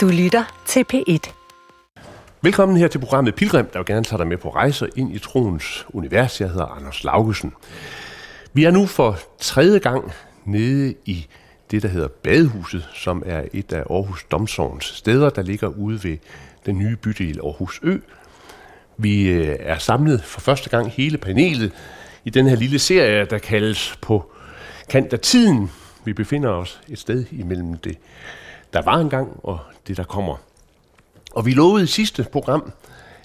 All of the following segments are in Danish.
Du lytter til P1. Velkommen her til programmet Pilgrim, der vil gerne tage dig med på rejser ind i troens univers. Jeg hedder Anders Laugesen. Vi er nu for tredje gang nede i det, der hedder Badehuset, som er et af Aarhus Domsovns steder, der ligger ude ved den nye bydel Aarhus Ø. Vi øh, er samlet for første gang hele panelet i den her lille serie, der kaldes på kant af tiden. Vi befinder os et sted imellem det, der var engang, og det, der kommer. Og vi lovede i sidste program,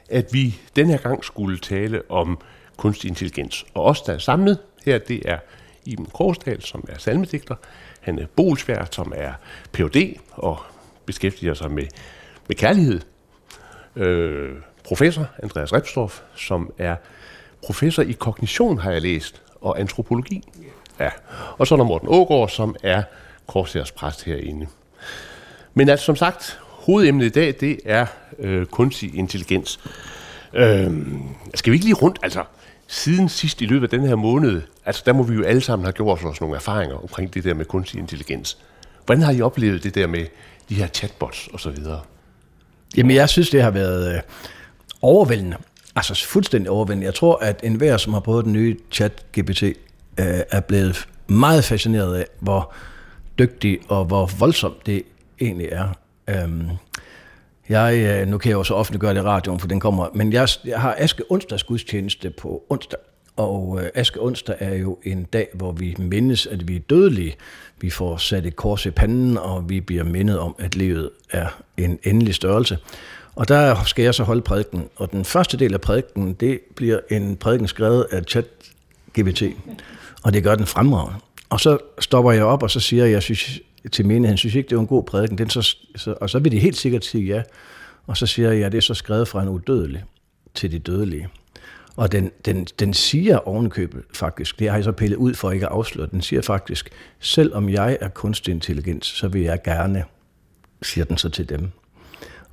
at vi den her gang skulle tale om kunstig intelligens. Og os, der er samlet her, det er Iben Krogsdal, som er salmedigter, Hanne Bolsvær, som er Ph.D. og beskæftiger sig med, med kærlighed. Øh, professor Andreas Repstorff, som er professor i kognition, har jeg læst, og antropologi. Ja. Og så er der Morten Ågaard, som er Korsærs præst herinde. Men altså som sagt, hovedemnet i dag, det er øh, kunstig intelligens. Øh, skal vi ikke lige rundt, altså siden sidst i løbet af den her måned, altså der må vi jo alle sammen have gjort os nogle erfaringer omkring det der med kunstig intelligens. Hvordan har I oplevet det der med de her chatbots og så videre? Jamen jeg synes, det har været øh, overvældende. Altså fuldstændig overvældende. Jeg tror, at enhver, som har prøvet den nye chat-GPT, øh, er blevet meget fascineret af, hvor dygtig og hvor voldsomt det egentlig er. Øhm, jeg, øh, nu kan jeg jo så ofte gøre det i radioen, for den kommer, men jeg, jeg har Aske onsdags gudstjeneste på onsdag, og øh, Aske onsdag er jo en dag, hvor vi mindes, at vi er dødelige. Vi får sat et kors i panden, og vi bliver mindet om, at livet er en endelig størrelse. Og der skal jeg så holde prædiken, og den første del af prædiken, det bliver en prædiken skrevet af ChatGPT, og det gør den fremragende. Og så stopper jeg op, og så siger jeg, jeg synes, til menigheden, synes ikke, det var en god prædiken. Den så, så, og så vil de helt sikkert sige ja. Og så siger jeg, ja, det er så skrevet fra en udødelig til de dødelige. Og den, den, den siger ovenkøbet faktisk, det har jeg så pillet ud for ikke at afsløre, den siger faktisk, selvom jeg er kunstig intelligens, så vil jeg gerne, siger den så til dem.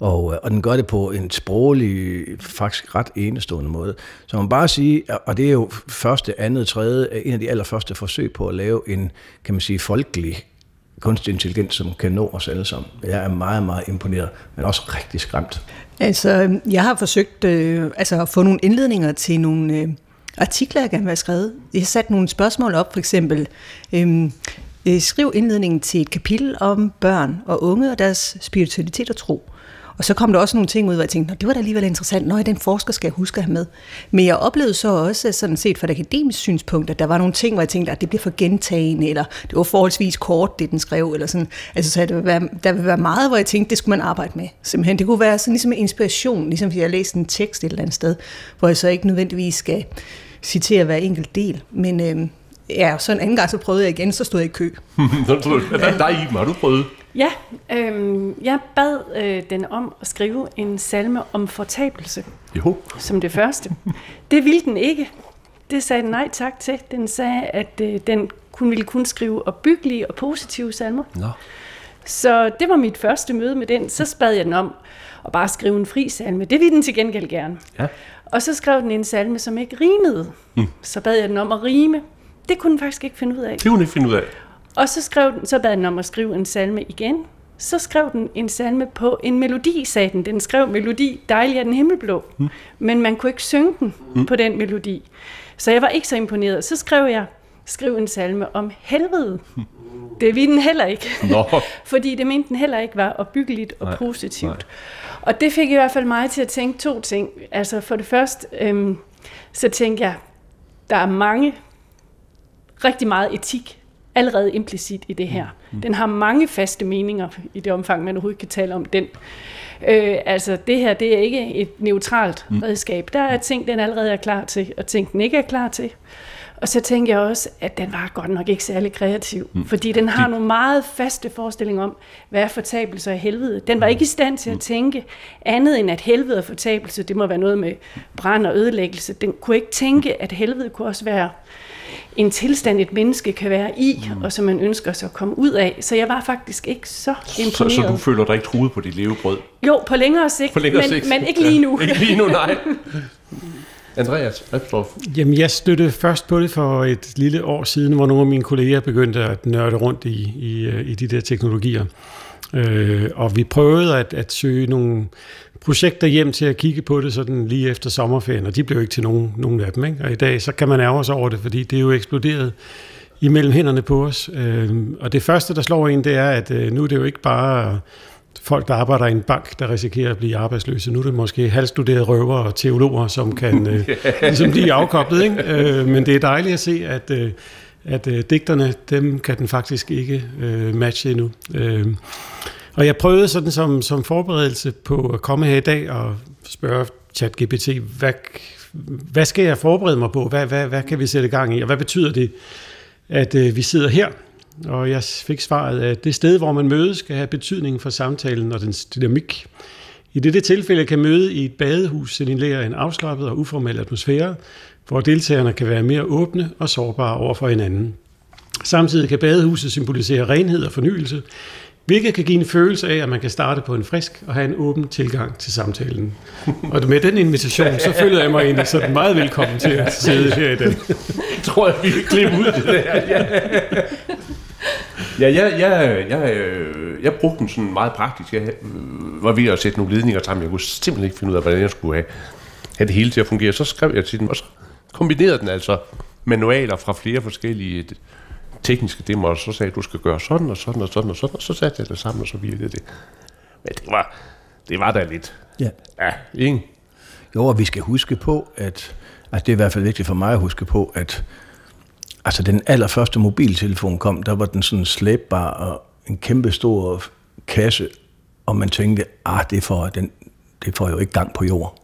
Og, øh, og den gør det på en sproglig, faktisk ret enestående måde. Så man bare sige, og det er jo første, andet, tredje, en af de allerførste forsøg på at lave en, kan man sige, folkelig kunstig intelligens, som kan nå os alle sammen. Jeg er meget, meget imponeret, men også rigtig skræmt. Altså, jeg har forsøgt øh, altså, at få nogle indledninger til nogle øh, artikler, jeg gerne vil have skrevet. Jeg har sat nogle spørgsmål op, for eksempel. Øhm, øh, skriv indledningen til et kapitel om børn og unge og deres spiritualitet og tro. Og så kom der også nogle ting ud, hvor jeg tænkte, det var da alligevel interessant. Nå, den forsker skal jeg huske at have med. Men jeg oplevede så også, sådan set fra et akademisk synspunkt, at der var nogle ting, hvor jeg tænkte, at det bliver for gentagende, eller det var forholdsvis kort, det den skrev, eller sådan. Altså, så der vil, være, der vil være meget, hvor jeg tænkte, det skulle man arbejde med. Simpelthen, det kunne være sådan ligesom en inspiration, ligesom hvis jeg læste en tekst et eller andet sted, hvor jeg så ikke nødvendigvis skal citere hver enkelt del. Men øh, ja, så en anden gang, så prøvede jeg igen, så stod jeg i kø. Hvad dig, Iben? Har du prøvet? Ja, øh, jeg bad øh, den om at skrive en salme om fortabelse. Jo. Som det første. Det ville den ikke. Det sagde den nej tak til. Den sagde, at øh, den kun ville kun skrive opbyggelige og positive salmer. Nå. Så det var mit første møde med den. Så bad jeg den om at bare skrive en fri salme. Det ville den til gengæld gerne. Ja. Og så skrev den en salme, som ikke rimede. Mm. Så bad jeg den om at rime. Det kunne den faktisk ikke finde ud af. Det kunne den ikke finde ud af. Og så, skrev den, så bad den om at skrive en salme igen. Så skrev den en salme på en melodi, sagde den. Den skrev melodi, dejlig er den himmelblå. Mm. Men man kunne ikke synge den mm. på den melodi. Så jeg var ikke så imponeret. Så skrev jeg, skrev en salme om helvede. Mm. Det ville den heller ikke. Nå. Fordi det mente den heller ikke var opbyggeligt og nej, positivt. Nej. Og det fik i hvert fald mig til at tænke to ting. Altså for det første, øhm, så tænkte jeg, der er mange, rigtig meget etik allerede implicit i det her. Mm. Den har mange faste meninger i det omfang, man overhovedet kan tale om den. Øh, altså det her, det er ikke et neutralt mm. redskab. Der er ting, den allerede er klar til, og ting, den ikke er klar til. Og så tænker jeg også, at den var godt nok ikke særlig kreativ, mm. fordi den har nogle meget faste forestillinger om, hvad er fortabelse af helvede. Den var ikke i stand til at tænke andet end, at helvede og fortabelse, det må være noget med brand og ødelæggelse. Den kunne ikke tænke, at helvede kunne også være en tilstand, et menneske kan være i, mm. og som man ønsker sig at komme ud af. Så jeg var faktisk ikke så imponeret. Så, så du føler dig ikke truet på dit levebrød? Jo, på længere sigt, på længere men, sigt. men ikke lige nu. Ja, ikke lige nu, nej. Andreas Repstorff. Jamen, jeg støttede først på det for et lille år siden, hvor nogle af mine kolleger begyndte at nørde rundt i, i, i de der teknologier. Øh, og vi prøvede at, at søge nogle projekter hjem til at kigge på det sådan lige efter sommerferien, og de blev ikke til nogen, nogen af dem. Ikke? Og i dag så kan man ærge sig over det, fordi det er jo eksploderet imellem hænderne på os. Øh, og det første, der slår en, det er, at øh, nu er det jo ikke bare folk, der arbejder i en bank, der risikerer at blive arbejdsløse. Nu er det måske halvstuderede røver og teologer, som kan øh, ligesom blive afkoblet. Ikke? Øh, men det er dejligt at se, at, øh, at øh, digterne, dem kan den faktisk ikke øh, matche endnu. Øh, og jeg prøvede sådan som, som forberedelse på at komme her i dag og spørge ChatGPT, hvad, hvad skal jeg forberede mig på? Hvad, hvad, hvad kan vi sætte i gang i? Og hvad betyder det, at øh, vi sidder her? Og jeg fik svaret, at det sted, hvor man mødes, skal have betydning for samtalen og dens dynamik. I dette tilfælde kan møde i et badehus signalere en afslappet og uformel atmosfære, hvor deltagerne kan være mere åbne og sårbare over for hinanden. Samtidig kan badehuset symbolisere renhed og fornyelse, hvilket kan give en følelse af, at man kan starte på en frisk og have en åben tilgang til samtalen. Og med den invitation, så føler jeg mig egentlig sådan meget velkommen til at sidde her i dag. Jeg tror, jeg vi kan klippe ud det der. Ja, ja jeg, jeg, jeg, jeg brugte den sådan meget praktisk. Jeg var ved at sætte nogle ledninger sammen. Jeg kunne simpelthen ikke finde ud af, hvordan jeg skulle have, have det hele til at fungere. Så skrev jeg til den, og så kombinerede den altså manualer fra flere forskellige tekniske demmer, og så sagde du skal gøre sådan og sådan og sådan og sådan, og så satte jeg det sammen, og så virkede det. Men det var, det var da lidt. Ja. Ja, ikke? Jo, og vi skal huske på, at altså det er i hvert fald vigtigt for mig at huske på, at altså den allerførste mobiltelefon kom, der var den sådan slæbbar og en kæmpe stor kasse, og man tænkte, ah, det får, den, det får jo ikke gang på jord.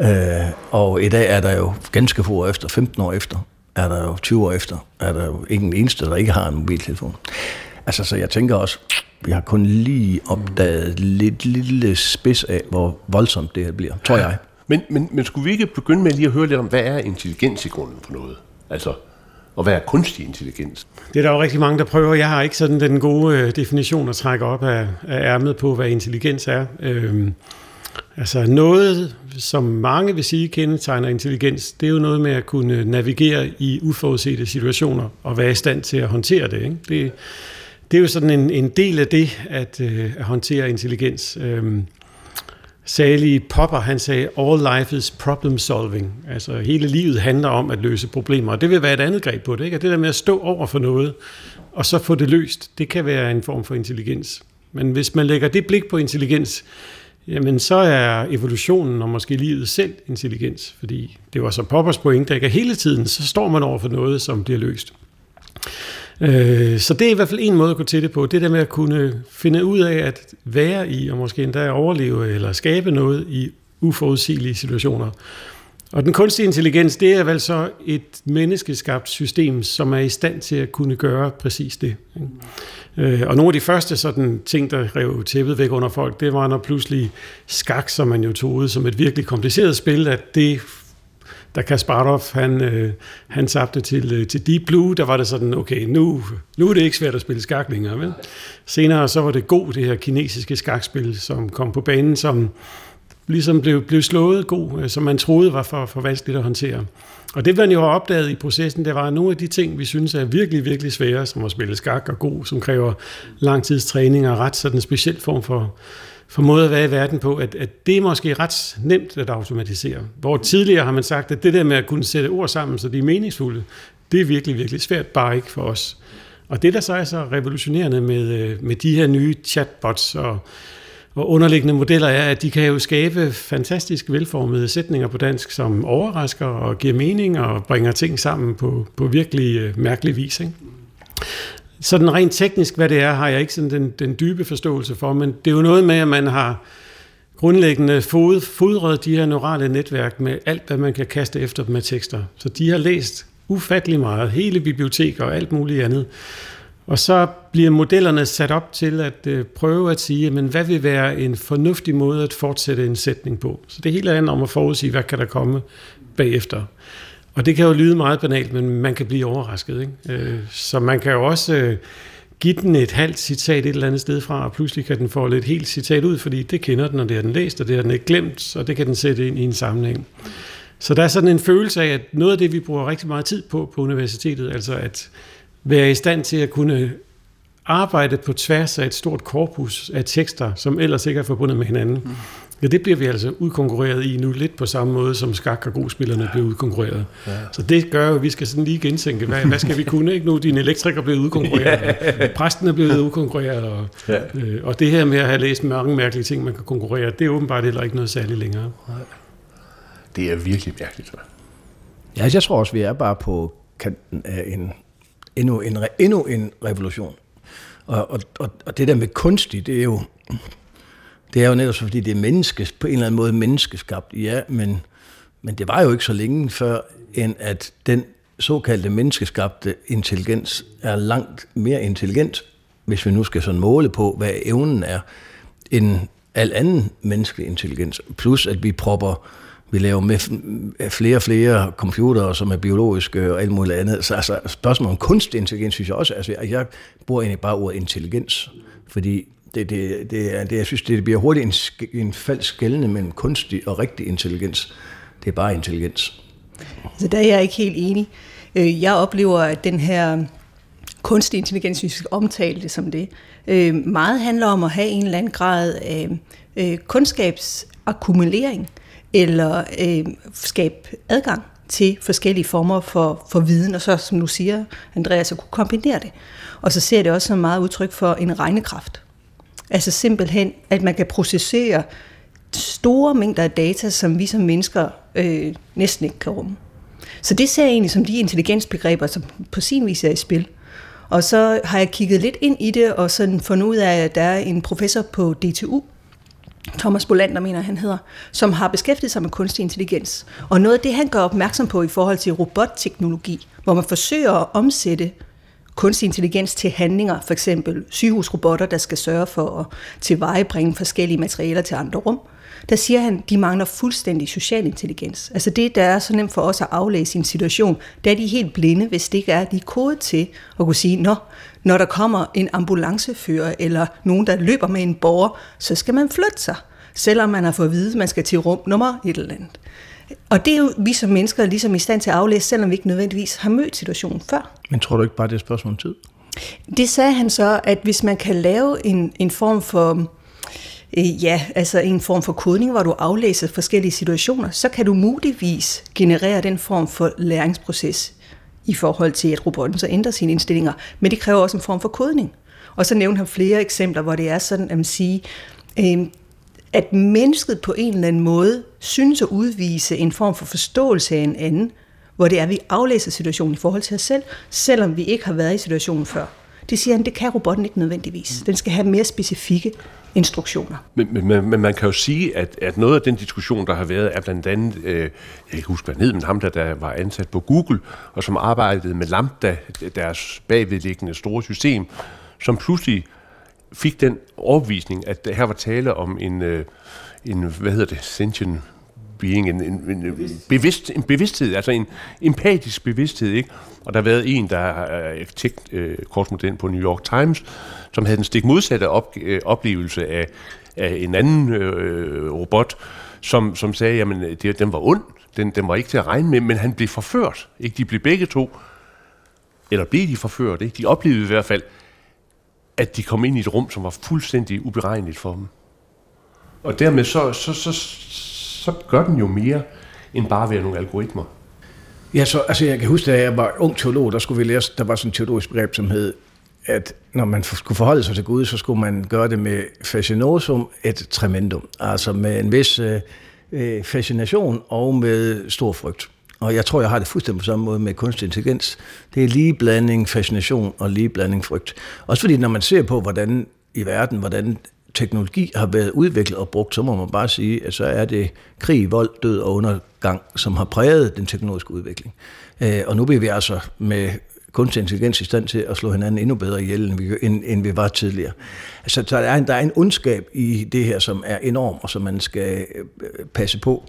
Øh, og i dag er der jo ganske få år efter, 15 år efter, er der jo 20 år efter, er der jo ikke en eneste, der ikke har en mobiltelefon. Altså, så jeg tænker også, vi har kun lige opdaget lidt lille spids af, hvor voldsomt det her bliver, tror jeg. Men, men, men skulle vi ikke begynde med lige at høre lidt om, hvad er intelligens i grunden for noget? Altså, og hvad er kunstig intelligens? Det er der jo rigtig mange, der prøver. Jeg har ikke sådan den gode øh, definition at trække op af, af ærmet på, hvad intelligens er. Øhm, altså noget, som mange vil sige kendetegner intelligens, det er jo noget med at kunne navigere i uforudsete situationer og være i stand til at håndtere det. Ikke? Det, det er jo sådan en, en del af det, at, øh, at håndtere intelligens. Øhm, Sally Popper, han sagde, all life is problem solving. Altså hele livet handler om at løse problemer, og det vil være et andet greb på det. Ikke? At det der med at stå over for noget, og så få det løst, det kan være en form for intelligens. Men hvis man lægger det blik på intelligens, jamen så er evolutionen og måske livet selv intelligens, fordi det var så Poppers pointe, at hele tiden, så står man over for noget, som bliver løst. Øh, så det er i hvert fald en måde at gå til det på. Det der med at kunne finde ud af at være i, og måske endda overleve eller skabe noget i uforudsigelige situationer. Og den kunstige intelligens, det er vel så et menneskeskabt system, som er i stand til at kunne gøre præcis det. Øh, og nogle af de første sådan ting, der rev tæppet væk under folk, det var når pludselig skak, som man jo tog ud som et virkelig kompliceret spil, at det da Kasparov, han, øh, han tabte til, øh, til Deep Blue, der var det sådan, okay, nu, nu er det ikke svært at spille skak længere. Vel? Senere så var det god, det her kinesiske skakspil, som kom på banen, som ligesom blev, blev slået god, øh, som man troede var for, for vanskeligt at håndtere. Og det, man jo har opdaget i processen, det var nogle af de ting, vi synes er virkelig, virkelig svære, som at spille skak og god, som kræver langtidstræning og ret sådan en speciel form for, for måde at være i verden på, at, at det er måske ret nemt at automatisere. Hvor tidligere har man sagt, at det der med at kunne sætte ord sammen, så de er meningsfulde, det er virkelig, virkelig svært, bare ikke for os. Og det, der så er så revolutionerende med, øh, med de her nye chatbots og, og underliggende modeller, er, at de kan jo skabe fantastisk velformede sætninger på dansk, som overrasker og giver mening og bringer ting sammen på, på virkelig øh, mærkelig vis. Ikke? Sådan rent teknisk, hvad det er, har jeg ikke sådan den, den dybe forståelse for, men det er jo noget med, at man har grundlæggende fod, fodret de her neurale netværk med alt, hvad man kan kaste efter dem med tekster. Så de har læst ufattelig meget, hele biblioteker og alt muligt andet. Og så bliver modellerne sat op til at øh, prøve at sige, men hvad vil være en fornuftig måde at fortsætte en sætning på. Så det hele handler om at forudsige, hvad kan der komme bagefter. Og det kan jo lyde meget banalt, men man kan blive overrasket. Ikke? Øh, så man kan jo også øh, give den et halvt citat et eller andet sted fra, og pludselig kan den få et helt citat ud, fordi det kender den, og det har den læst, og det har den ikke glemt, og det kan den sætte ind i en sammenhæng. Så der er sådan en følelse af, at noget af det, vi bruger rigtig meget tid på på universitetet, altså at være i stand til at kunne arbejde på tværs af et stort korpus af tekster, som ellers ikke er forbundet med hinanden. Mm. Ja, det bliver vi altså udkonkurreret i nu, lidt på samme måde, som skak- og gruspillerne bliver udkonkurreret. Ja. Så det gør jo, at vi skal sådan lige gentænke, hvad, hvad skal vi kunne? Ikke? Nu din elektriker blevet udkonkurreret, ja. præsten er blevet udkonkurreret, og, ja. øh, og det her med at have læst mange mærkelige ting, man kan konkurrere, det er åbenbart heller ikke noget særligt længere. Nej. Det er virkelig mærkeligt. Ja, jeg tror også, vi er bare på kanten af en, endnu, en, endnu en revolution. Og, og, og, og det der med kunstig, det er jo det er jo netop fordi, det er menneskes, på en eller anden måde menneskeskabt, ja, men, men det var jo ikke så længe før, end at den såkaldte menneskeskabte intelligens er langt mere intelligent, hvis vi nu skal sådan måle på, hvad evnen er, end al anden menneskelig intelligens. Plus at vi propper, vi laver med flere og flere computere, som er biologiske og alt muligt andet. Så altså, spørgsmålet om kunstig intelligens, synes jeg også, altså jeg bruger egentlig bare ordet intelligens, fordi det, det, det, er, det, jeg synes, det bliver hurtigt en, en falsk skældende mellem kunstig og rigtig intelligens. Det er bare intelligens. Så der er jeg ikke helt enig. Øh, jeg oplever, at den her kunstig intelligens, hvis vi skal omtale det som det, øh, meget handler om at have en eller anden grad af øh, kundskabsakkumulering, eller øh, skabe adgang til forskellige former for, for viden, og så, som du siger, Andreas, at kunne kombinere det. Og så ser det også som meget udtryk for en regnekraft. Altså simpelthen, at man kan processere store mængder af data, som vi som mennesker øh, næsten ikke kan rumme. Så det ser jeg egentlig som de intelligensbegreber, som på sin vis er i spil. Og så har jeg kigget lidt ind i det, og sådan fundet ud af, at der er en professor på DTU, Thomas Bolander mener han hedder, som har beskæftiget sig med kunstig intelligens. Og noget af det, han gør opmærksom på i forhold til robotteknologi, hvor man forsøger at omsætte kunstig intelligens til handlinger, for eksempel sygehusrobotter, der skal sørge for at tilvejebringe forskellige materialer til andre rum, der siger han, de mangler fuldstændig social intelligens. Altså det, der er så nemt for os at aflæse i en situation, der er de helt blinde, hvis det ikke er, de er kodet til at kunne sige, Nå, når der kommer en ambulancefører eller nogen, der løber med en borger, så skal man flytte sig, selvom man har fået at vide, at man skal til rum nummer et eller andet. Og det er jo vi som mennesker ligesom i stand til at aflæse, selvom vi ikke nødvendigvis har mødt situationen før. Men tror du ikke bare, det er et spørgsmål om tid? Det sagde han så, at hvis man kan lave en, en form for øh, ja, altså en form for kodning, hvor du aflæser forskellige situationer, så kan du muligvis generere den form for læringsproces i forhold til, at robotten så ændrer sine indstillinger. Men det kræver også en form for kodning. Og så nævnte han flere eksempler, hvor det er sådan, at man siger, øh, at mennesket på en eller anden måde synes at udvise en form for forståelse af en anden, hvor det er, at vi aflæser situationen i forhold til os selv, selvom vi ikke har været i situationen før. Det siger han, det kan robotten ikke nødvendigvis. Den skal have mere specifikke instruktioner. Men, men, men man kan jo sige, at, at noget af den diskussion, der har været, er blandt andet, øh, jeg kan ikke huske, hvad hed, men ham, der, der var ansat på Google, og som arbejdede med Lambda, deres bagvedliggende store system, som pludselig fik den overbevisning, at her var tale om en, øh, en hvad hedder det, sentient being, en, en, en, bevidst, en bevidsthed, altså en empatisk bevidsthed, ikke? Og der har været en, der er arkitektkorrespondent øh, på New York Times, som havde den stik modsatte op, øh, oplevelse af, af en anden øh, robot, som, som sagde, jamen, det, den var ond, den, den var ikke til at regne med, men han blev forført. Ikke? De blev begge to, eller blev de forført, ikke? De oplevede i hvert fald, at de kom ind i et rum, som var fuldstændig uberegneligt for dem. Og dermed så, så, så, så gør den jo mere, end bare at være nogle algoritmer. Ja, så, altså jeg kan huske, da jeg var ung teolog, der skulle vi lære, der var sådan en teologisk begreb, som hed, at når man skulle forholde sig til Gud, så skulle man gøre det med fascinosum et tremendum, altså med en vis øh, øh fascination og med stor frygt. Og jeg tror, jeg har det fuldstændig på samme måde med kunstig intelligens. Det er lige blanding fascination og lige blanding frygt. Også fordi, når man ser på, hvordan i verden, hvordan teknologi har været udviklet og brugt, så må man bare sige, at så er det krig, vold, død og undergang, som har præget den teknologiske udvikling. Øh, og nu bliver vi altså med kunstig intelligens i stand til at slå hinanden endnu bedre ihjel, end vi, end, end vi var tidligere. Altså, der er, en, der er en ondskab i det her, som er enorm, og som man skal øh, passe på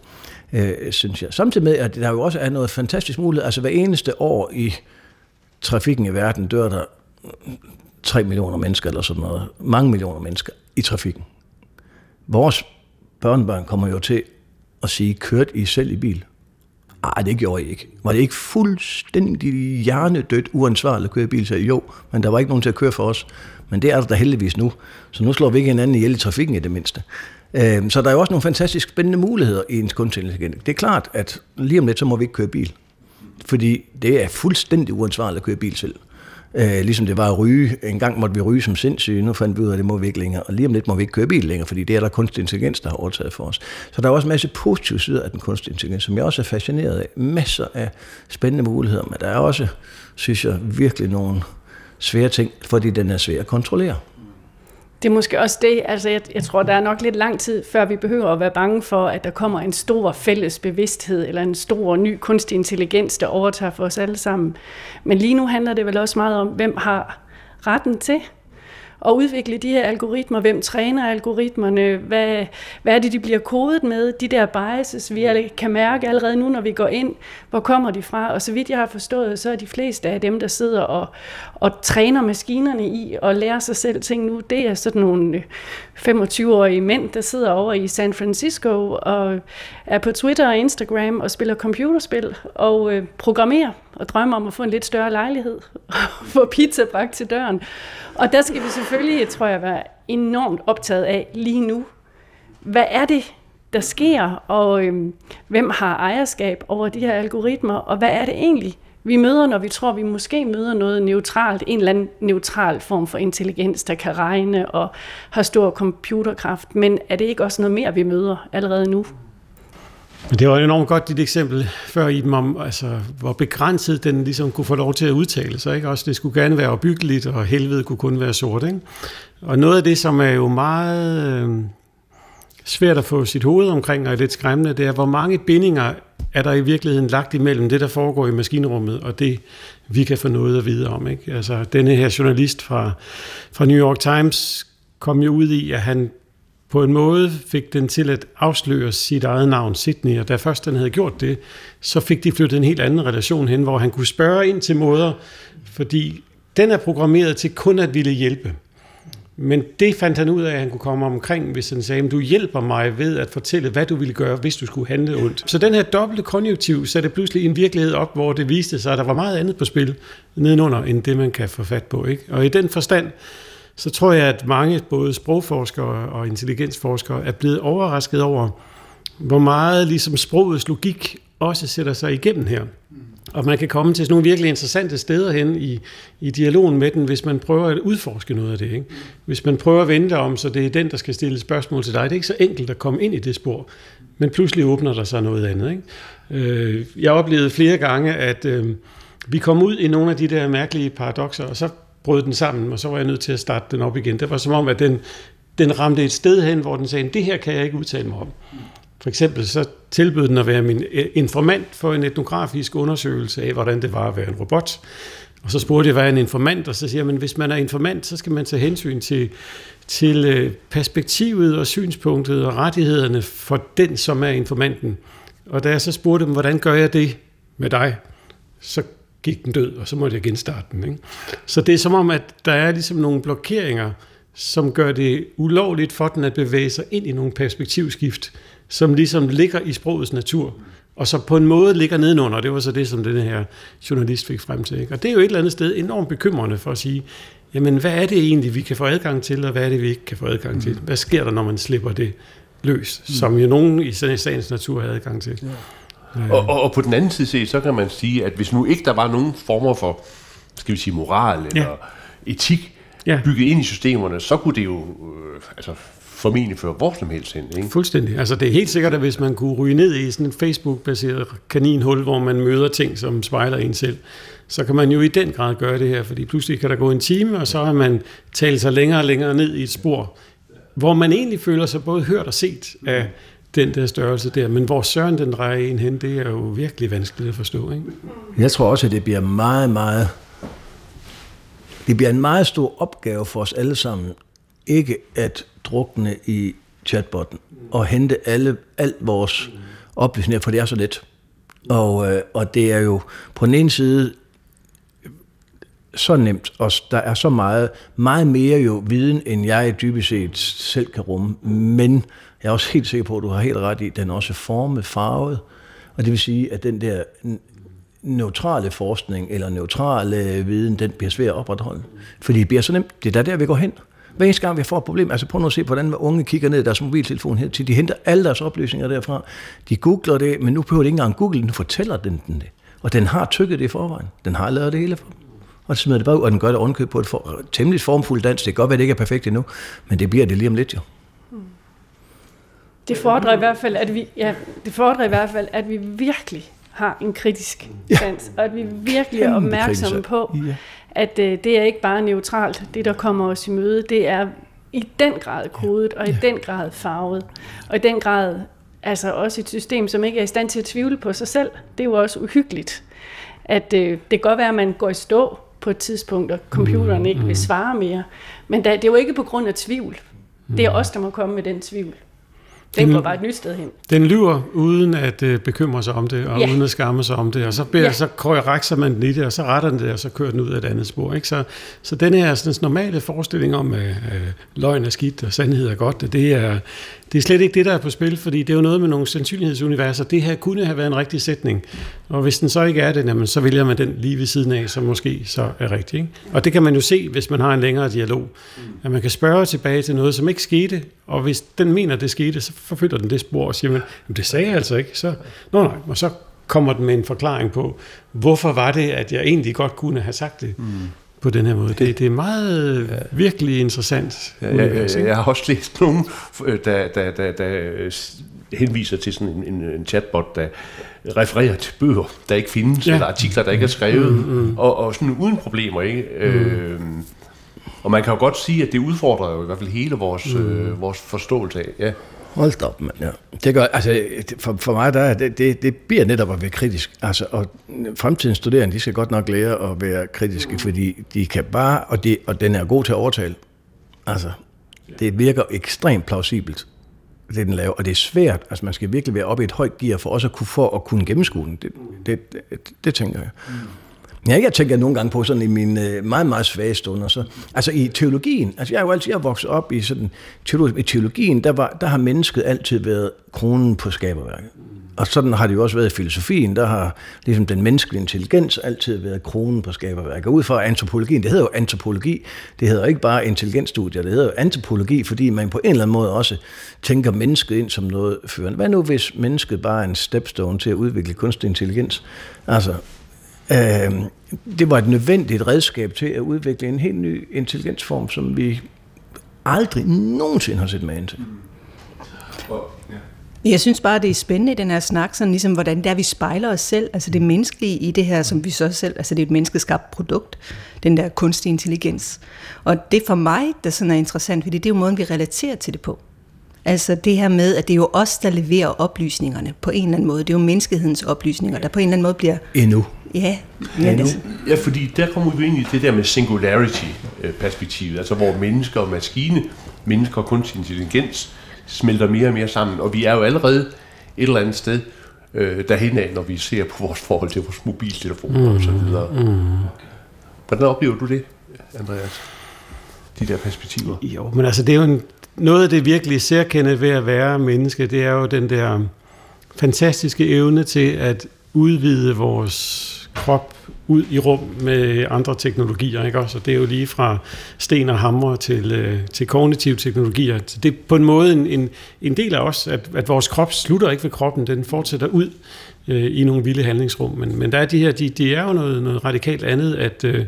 øh, synes jeg. Samtidig med, at der jo også er noget fantastisk muligt. Altså hver eneste år i trafikken i verden dør der 3 millioner mennesker eller sådan noget. Mange millioner mennesker i trafikken. Vores børnebørn kommer jo til at sige, kørt I selv i bil? Nej, det gjorde jeg ikke. Var det ikke fuldstændig hjernedødt uansvarligt at køre bil? Så jo, men der var ikke nogen til at køre for os. Men det er der da heldigvis nu. Så nu slår vi ikke hinanden ihjel i trafikken i det mindste. Øh, så der er jo også nogle fantastisk spændende muligheder i ens kunstig intelligens. Det er klart, at lige om lidt, så må vi ikke køre bil. Fordi det er fuldstændig uansvarligt at køre bil selv. Øh, ligesom det var at ryge. En gang måtte vi ryge som sindssyge, nu fandt vi ud af, at det må vi ikke længere. Og lige om lidt må vi ikke køre bil længere, fordi det er der kunstig intelligens, der har overtaget for os. Så der er også en masse positive sider af den kunstig intelligens, som jeg også er fascineret af. Masser af spændende muligheder, men der er også, synes jeg, virkelig nogle svære ting, fordi den er svær at kontrollere. Det er måske også det, altså jeg, jeg tror, der er nok lidt lang tid, før vi behøver at være bange for, at der kommer en stor fælles bevidsthed, eller en stor ny kunstig intelligens, der overtager for os alle sammen. Men lige nu handler det vel også meget om, hvem har retten til at udvikle de her algoritmer. Hvem træner algoritmerne? Hvad, hvad er det, de bliver kodet med? De der biases, vi kan mærke allerede nu, når vi går ind, hvor kommer de fra? Og så vidt jeg har forstået, så er de fleste af dem, der sidder og, og træner maskinerne i og lærer sig selv ting nu, det er sådan nogle øh, 25-årige mænd, der sidder over i San Francisco og er på Twitter og Instagram og spiller computerspil og øh, programmerer og drømmer om at få en lidt større lejlighed og få pizza bragt til døren. Og der skal vi selvfølgelig, tror jeg, være enormt optaget af lige nu. Hvad er det, der sker, og øhm, hvem har ejerskab over de her algoritmer, og hvad er det egentlig, vi møder, når vi tror, vi måske møder noget neutralt, en eller anden neutral form for intelligens, der kan regne og har stor computerkraft. Men er det ikke også noget mere, vi møder allerede nu? Men det var enormt godt dit eksempel før i dem om, altså, hvor begrænset den ligesom kunne få lov til at udtale sig. Ikke? Også det skulle gerne være opbyggeligt, og helvede kunne kun være sort. Ikke? Og noget af det, som er jo meget øh, svært at få sit hoved omkring, og er lidt skræmmende, det er, hvor mange bindinger er der i virkeligheden lagt imellem det, der foregår i maskinrummet, og det, vi kan få noget at vide om. Ikke? Altså, denne her journalist fra, fra New York Times kom jo ud i, at han på en måde fik den til at afsløre sit eget navn, Sydney, og da først den havde gjort det, så fik de flyttet en helt anden relation hen, hvor han kunne spørge ind til måder, fordi den er programmeret til kun at ville hjælpe. Men det fandt han ud af, at han kunne komme omkring, hvis han sagde, du hjælper mig ved at fortælle, hvad du ville gøre, hvis du skulle handle ondt. Så den her dobbelte konjunktiv satte pludselig en virkelighed op, hvor det viste sig, at der var meget andet på spil nedenunder, end det man kan få fat på. Ikke? Og i den forstand, så tror jeg, at mange, både sprogforskere og intelligensforskere, er blevet overrasket over, hvor meget ligesom sprogets logik også sætter sig igennem her. Og man kan komme til sådan nogle virkelig interessante steder hen i, i dialogen med den, hvis man prøver at udforske noget af det. Ikke? Hvis man prøver at vente om, så det er den, der skal stille spørgsmål til dig. Det er ikke så enkelt at komme ind i det spor, men pludselig åbner der sig noget andet. Ikke? Øh, jeg oplevede flere gange, at øh, vi kom ud i nogle af de der mærkelige paradoxer, og så brød den sammen, og så var jeg nødt til at starte den op igen. Det var som om, at den, den ramte et sted hen, hvor den sagde, det her kan jeg ikke udtale mig om. For eksempel så tilbød den at være min eh, informant for en etnografisk undersøgelse af, hvordan det var at være en robot. Og så spurgte jeg, hvad er en informant? Og så siger man, hvis man er informant, så skal man tage hensyn til, til eh, perspektivet og synspunktet og rettighederne for den, som er informanten. Og da jeg så spurgte dem, hvordan gør jeg det med dig? Så gik den død, og så måtte jeg genstarte den. Ikke? Så det er som om, at der er ligesom nogle blokeringer, som gør det ulovligt for den at bevæge sig ind i nogle perspektivskift, som ligesom ligger i sprogets natur, og så på en måde ligger nedenunder. Det var så det, som denne her journalist fik frem til. Ikke? Og det er jo et eller andet sted enormt bekymrende for at sige, jamen hvad er det egentlig, vi kan få adgang til, og hvad er det, vi ikke kan få adgang til? Hvad sker der, når man slipper det løs, som jo nogen i sagens natur har adgang til? Ja. Og, og, og på den anden side set, så kan man sige, at hvis nu ikke der var nogen former for, skal vi sige, moral eller ja. etik ja. bygget ind i systemerne, så kunne det jo øh, altså, formentlig føre hvor som helst hen. Ikke? Fuldstændig. Altså det er helt sikkert, at hvis man kunne ryge ned i sådan et Facebook-baseret kaninhul, hvor man møder ting, som spejler en selv, så kan man jo i den grad gøre det her, fordi pludselig kan der gå en time, og så har man talt sig længere og længere ned i et spor, hvor man egentlig føler sig både hørt og set af den der størrelse der. Men hvor søren den drejer en hen, det er jo virkelig vanskeligt at forstå. Ikke? Jeg tror også, at det bliver meget, meget... Det bliver en meget stor opgave for os alle sammen, ikke at drukne i chatbotten og hente alle, alt vores oplysninger, for det er så let. Og, øh, og det er jo på den ene side så nemt, og der er så meget, meget mere jo viden, end jeg dybest set selv kan rumme. Men jeg er også helt sikker på, at du har helt ret i, at den er også formet, farvet, Og det vil sige, at den der neutrale forskning eller neutrale viden, den bliver svær at opretholde. Fordi det bliver så nemt. Det er der, der vi går hen. Hver eneste gang vi får et problem, altså prøv nu at se, hvordan unge kigger ned i deres mobiltelefon her til. De henter alle deres oplysninger derfra. De googler det, men nu behøver de ikke engang google, den fortæller den den det. Og den har tykket det i forvejen. Den har lavet det hele for dem. Og så smider det bare ud, og den gør det rundkøb på et for, temmelig formfuldt dans. Det kan godt være, det ikke er perfekt endnu, men det bliver det lige om lidt jo. Det fordrer i hvert fald, at vi, ja, det fordrer i hvert fald, at vi virkelig har en kritisk sans, ja. og at vi virkelig er opmærksomme på, ja. At uh, det er ikke bare neutralt, det der kommer os i møde, det er i den grad kodet, og i ja. den grad farvet, og i den grad altså også et system, som ikke er i stand til at tvivle på sig selv. Det er jo også uhyggeligt, at uh, det kan godt være, at man går i stå på et tidspunkt, og computeren ikke vil svare mere, men det er jo ikke på grund af tvivl. Det er os, der må komme med den tvivl. Den går bare et nyt sted hen. Den lyver uden at uh, bekymre sig om det, og ja. uden at skamme sig om det, og så, beder, ja. så korrekser man den i det, og så retter den det, og så kører den ud af et andet spor. Ikke? Så, så den her sådan, normale forestilling om, at uh, løgn er skidt, og sandhed er godt, det er, det er slet ikke det, der er på spil, fordi det er jo noget med nogle sandsynlighedsuniverser. Det her kunne have været en rigtig sætning, og hvis den så ikke er det, jamen, så vælger man den lige ved siden af, som måske så er rigtig. Ikke? Og det kan man jo se, hvis man har en længere dialog, at man kan spørge tilbage til noget, som ikke skete, og hvis den mener, det skete, så forfølger den det spor og siger, man, det sagde jeg altså ikke. Så, Nå nej, og så kommer den med en forklaring på, hvorfor var det, at jeg egentlig godt kunne have sagt det. Mm på den her måde. Det, det er meget ja. virkelig interessant. Ja, jeg, jeg, jeg har også læst nogen, der, der, der, der henviser til sådan en, en, en chatbot, der refererer til bøger, der ikke findes, ja. eller artikler, der ikke er skrevet, mm, mm. Og, og sådan uden problemer. Ikke? Mm. Øh, og man kan jo godt sige, at det udfordrer jo i hvert fald hele vores, mm. øh, vores forståelse af. Ja. Hold op, mand. Ja. Det gør, altså, for, for mig, der, det, det, det bliver netop at være kritisk. Altså, og fremtidens studerende, de skal godt nok lære at være kritiske, fordi de kan bare, og, de, og den er god til at overtale. Altså, det virker ekstremt plausibelt, det den laver, og det er svært. Altså, man skal virkelig være oppe i et højt gear for også at kunne, for at kunne gennemskue den. Det, det, det, det tænker jeg. Mm. Ja, jeg tænker nogle gange på sådan i mine øh, meget, meget svage stunder. Så, altså i teologien, altså jeg er jo altid jeg er vokset op i sådan, teologi, i teologien, der, var, der har mennesket altid været kronen på skaberværket. Og sådan har det jo også været i filosofien. Der har ligesom den menneskelige intelligens altid været kronen på skaberværket. Ud fra antropologien, det hedder jo antropologi, det hedder ikke bare intelligensstudier, det hedder jo antropologi, fordi man på en eller anden måde også tænker mennesket ind som noget førende. Hvad nu hvis mennesket bare er en stepstone til at udvikle kunstig intelligens? Altså, Øh, det var et nødvendigt redskab til at udvikle en helt ny intelligensform, som vi aldrig nogensinde har set med til. Jeg synes bare, det er spændende i den her snak, sådan ligesom, hvordan det er, vi spejler os selv, altså det menneskelige i det her, som vi så selv, altså det er et menneskeskabt produkt, den der kunstig intelligens. Og det for mig, der sådan er interessant, fordi det er jo måden, vi relaterer til det på. Altså det her med, at det er jo os, der leverer oplysningerne på en eller anden måde. Det er jo menneskehedens oplysninger, der på en eller anden måde bliver... Endnu. Ja, men Endnu. Det... Ja, fordi der kommer vi ind i det der med singularity-perspektivet, altså hvor mennesker og maskine, mennesker og kunstig intelligens, smelter mere og mere sammen. Og vi er jo allerede et eller andet sted øh, derhen af, når vi ser på vores forhold til vores mobiltelefoner mm. og så videre. Mm. Hvordan oplever du det, Andreas? De der perspektiver? Jo, men altså det er jo en noget af det virkelig særkende ved at være menneske, det er jo den der fantastiske evne til at udvide vores krop ud i rum med andre teknologier. Ikke? Også, det er jo lige fra sten og hammer til, øh, til kognitive teknologier. Så det er på en måde en, en, en del af os, at, at vores krop slutter ikke ved kroppen, den fortsætter ud øh, i nogle vilde handlingsrum. Men, men der er de her, de, de er jo noget, noget radikalt andet, at øh,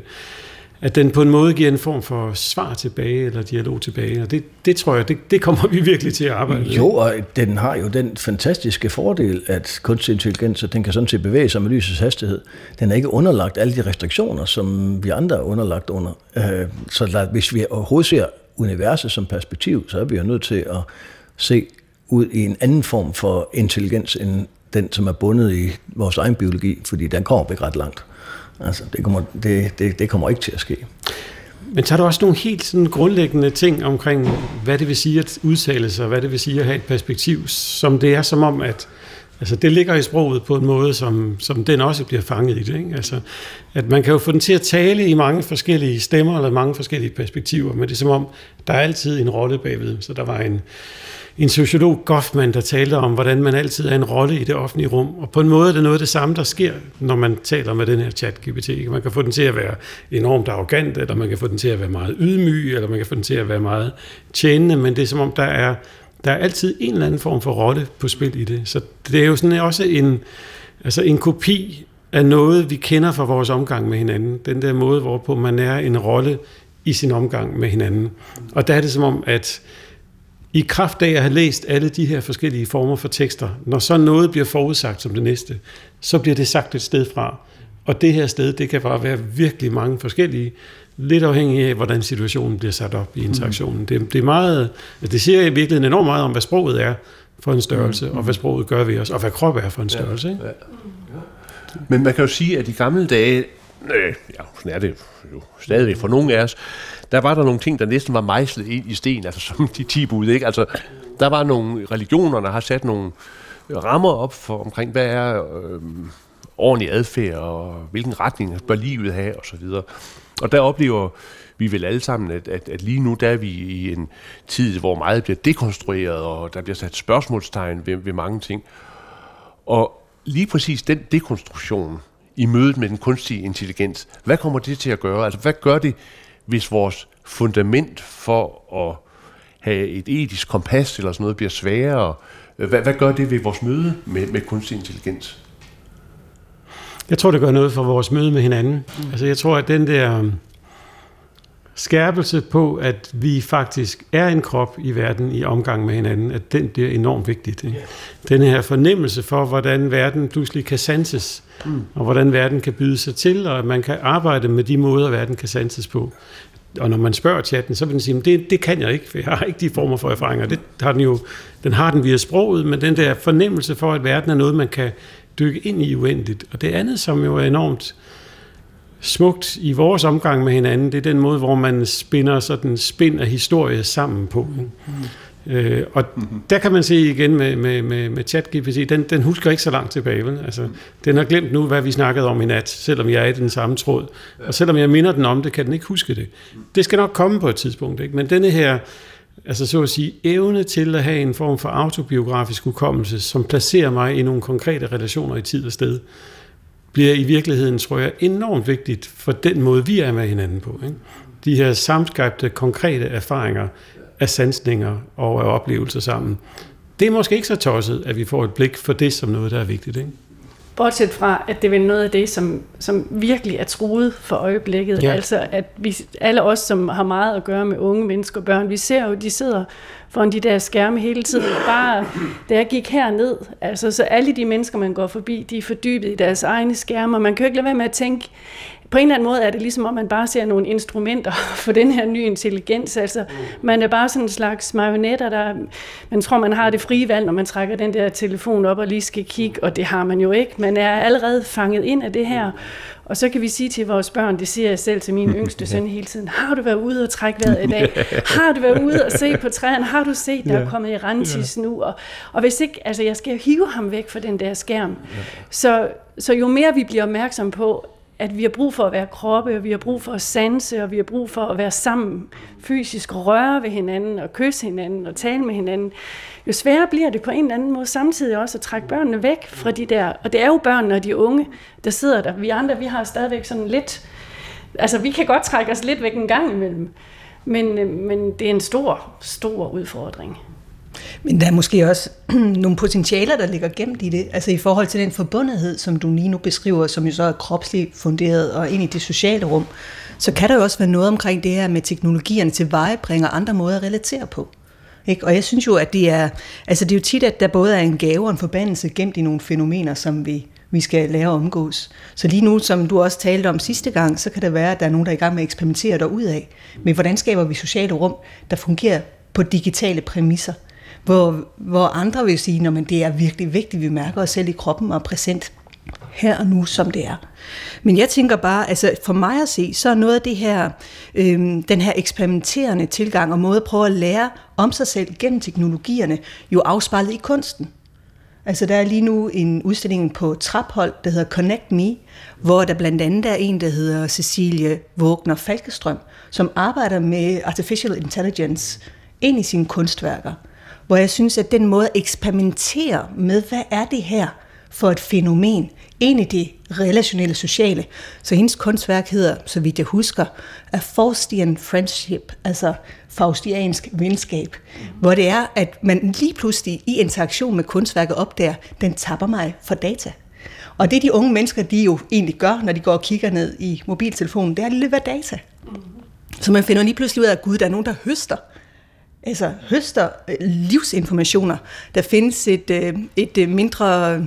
at den på en måde giver en form for svar tilbage, eller dialog tilbage, og det, det tror jeg, det, det kommer vi virkelig til at arbejde med. Jo, og den har jo den fantastiske fordel, at kunstig intelligens, den kan sådan set bevæge sig med lysets hastighed. Den er ikke underlagt alle de restriktioner, som vi andre er underlagt under. Øh, så der, hvis vi overhovedet ser universet som perspektiv, så er vi jo nødt til at se ud i en anden form for intelligens, end den, som er bundet i vores egen biologi, fordi den kommer ikke ret langt. Altså, det kommer, det, det, det kommer ikke til at ske. Men tager du også nogle helt sådan grundlæggende ting omkring, hvad det vil sige at udtale sig, hvad det vil sige at have et perspektiv, som det er som om, at Altså det ligger i sproget på en måde, som, som den også bliver fanget i det. Ikke? Altså, at man kan jo få den til at tale i mange forskellige stemmer, eller mange forskellige perspektiver, men det er som om, der er altid en rolle bagved. Så der var en, en sociolog, Goffman, der talte om, hvordan man altid er en rolle i det offentlige rum. Og på en måde er det noget af det samme, der sker, når man taler med den her chat-GPT. Man kan få den til at være enormt arrogant, eller man kan få den til at være meget ydmyg, eller man kan få den til at være meget tjenende, men det er som om, der er, der er altid en eller anden form for rolle på spil i det. Så det er jo sådan også en, altså en kopi af noget, vi kender fra vores omgang med hinanden. Den der måde, hvorpå man er en rolle i sin omgang med hinanden. Og der er det som om, at i kraft af at have læst alle de her forskellige former for tekster, når så noget bliver forudsagt som det næste, så bliver det sagt et sted fra. Og det her sted, det kan bare være virkelig mange forskellige, lidt afhængig af, hvordan situationen bliver sat op i interaktionen. Det, det er meget, det siger i virkeligheden enormt meget om, hvad sproget er for en størrelse, og hvad sproget gør ved os, og hvad krop er for en størrelse. Ikke? Ja, ja. Men man kan jo sige, at i gamle dage, øh, ja, sådan er det jo stadigvæk for nogle af os, der var der nogle ting, der næsten var mejslet ind i sten, altså som de ti bud, ikke? Altså, der var nogle religioner, der har sat nogle rammer op for omkring, hvad er øh, ordentlig adfærd, og hvilken retning bør livet have, og så videre. Og der oplever vi vel alle sammen, at, at, at lige nu der er vi i en tid, hvor meget bliver dekonstrueret, og der bliver sat spørgsmålstegn ved, ved mange ting. Og lige præcis den dekonstruktion i mødet med den kunstige intelligens, hvad kommer det til at gøre? Altså, hvad gør det hvis vores fundament for at have et etisk kompas eller sådan noget bliver sværere? Hvad, hvad gør det ved vores møde med, med kunstig intelligens? Jeg tror, det gør noget for vores møde med hinanden. Mm. Altså, jeg tror, at den der skærpelse på, at vi faktisk er en krop i verden i omgang med hinanden, at den bliver enormt vigtigt. Ikke? Den her fornemmelse for, hvordan verden pludselig kan sanses, mm. og hvordan verden kan byde sig til, og at man kan arbejde med de måder, verden kan sanses på. Og når man spørger chatten, så vil den sige, det, det kan jeg ikke, for jeg har ikke de former for erfaringer. Det har den jo, den har den via sproget, men den der fornemmelse for, at verden er noget, man kan dykke ind i uendeligt. Og det andet, som jo er enormt smukt i vores omgang med hinanden, det er den måde, hvor man spinder sådan spind af historie sammen på. Ikke? Mm. Øh, og mm-hmm. der kan man se igen med, med, med, med ChatGPT, den, den husker ikke så langt tilbage. Vel? Altså, den har glemt nu, hvad vi snakkede om i nat, selvom jeg er i den samme tråd. Og selvom jeg minder den om det, kan den ikke huske det. Det skal nok komme på et tidspunkt. Ikke? Men denne her, altså så at sige, evne til at have en form for autobiografisk hukommelse, som placerer mig i nogle konkrete relationer i tid og sted, bliver i virkeligheden, tror jeg, enormt vigtigt for den måde, vi er med hinanden på. Ikke? De her samskabte, konkrete erfaringer af sansninger og af oplevelser sammen. Det er måske ikke så tosset, at vi får et blik for det som noget, der er vigtigt. Ikke? Bortset fra, at det er noget af det, som, som virkelig er truet for øjeblikket. Ja. Altså, at vi, alle os, som har meget at gøre med unge mennesker og børn, vi ser jo, de sidder foran de der skærme hele tiden. Bare da jeg gik herned, altså, så alle de mennesker, man går forbi, de er fordybet i deres egne skærme, og man kan jo ikke lade være med at tænke, på en eller anden måde er det ligesom, om man bare ser nogle instrumenter for den her nye intelligens. Altså, man er bare sådan en slags marionetter, der man tror, man har det frie valg, når man trækker den der telefon op og lige skal kigge, og det har man jo ikke. Man er allerede fanget ind af det her. Og så kan vi sige til vores børn, det siger jeg selv til min yngste søn hele tiden, har du været ude og trække vejret i dag? Har du været ude og se på træerne? Har du set, der er kommet i rantis nu? Og, og hvis ikke, altså jeg skal hive ham væk fra den der skærm. Så, så jo mere vi bliver opmærksom på, at vi har brug for at være kroppe, og vi har brug for at sanse, og vi har brug for at være sammen fysisk, røre ved hinanden, og kysse hinanden, og tale med hinanden, jo sværere bliver det på en eller anden måde samtidig også at trække børnene væk fra de der, og det er jo børnene og de unge, der sidder der. Vi andre, vi har stadigvæk sådan lidt, altså vi kan godt trække os lidt væk en gang imellem, men, øh, men det er en stor, stor udfordring. Men der er måske også nogle potentialer, der ligger gemt i det, altså i forhold til den forbundethed, som du lige nu beskriver, som jo så er kropsligt funderet og ind i det sociale rum, så kan der jo også være noget omkring det her med teknologierne til vejebringer andre måder at relatere på. Ikke? Og jeg synes jo, at det er, altså det er jo tit, at der både er en gave og en forbandelse gemt i nogle fænomener, som vi, vi skal lære at omgås. Så lige nu, som du også talte om sidste gang, så kan det være, at der er nogen, der er i gang med at eksperimentere derudad. Men hvordan skaber vi sociale rum, der fungerer på digitale præmisser? Hvor, hvor andre vil sige, at det er virkelig vigtigt, at vi mærker os selv i kroppen og er præsent her og nu, som det er. Men jeg tænker bare, altså for mig at se, så er noget af det her, øh, den her eksperimenterende tilgang og måde at prøve at lære om sig selv gennem teknologierne, jo afspejlet i kunsten. Altså der er lige nu en udstilling på Traphold, der hedder Connect Me, hvor der blandt andet er en, der hedder Cecilie Vågner Falkestrøm, som arbejder med artificial intelligence ind i sine kunstværker. Hvor jeg synes, at den måde at eksperimentere med, hvad er det her for et fænomen, ind i det relationelle sociale. Så hendes kunstværk hedder, så vidt jeg husker, A Faustian Friendship, altså faustiansk venskab, hvor det er, at man lige pludselig i interaktion med kunstværket opdager, den tapper mig for data. Og det de unge mennesker, de jo egentlig gør, når de går og kigger ned i mobiltelefonen, det er at levere data. Så man finder lige pludselig ud af, at gud, der er nogen, der høster altså høster øh, livsinformationer. Der findes et, øh, et øh, mindre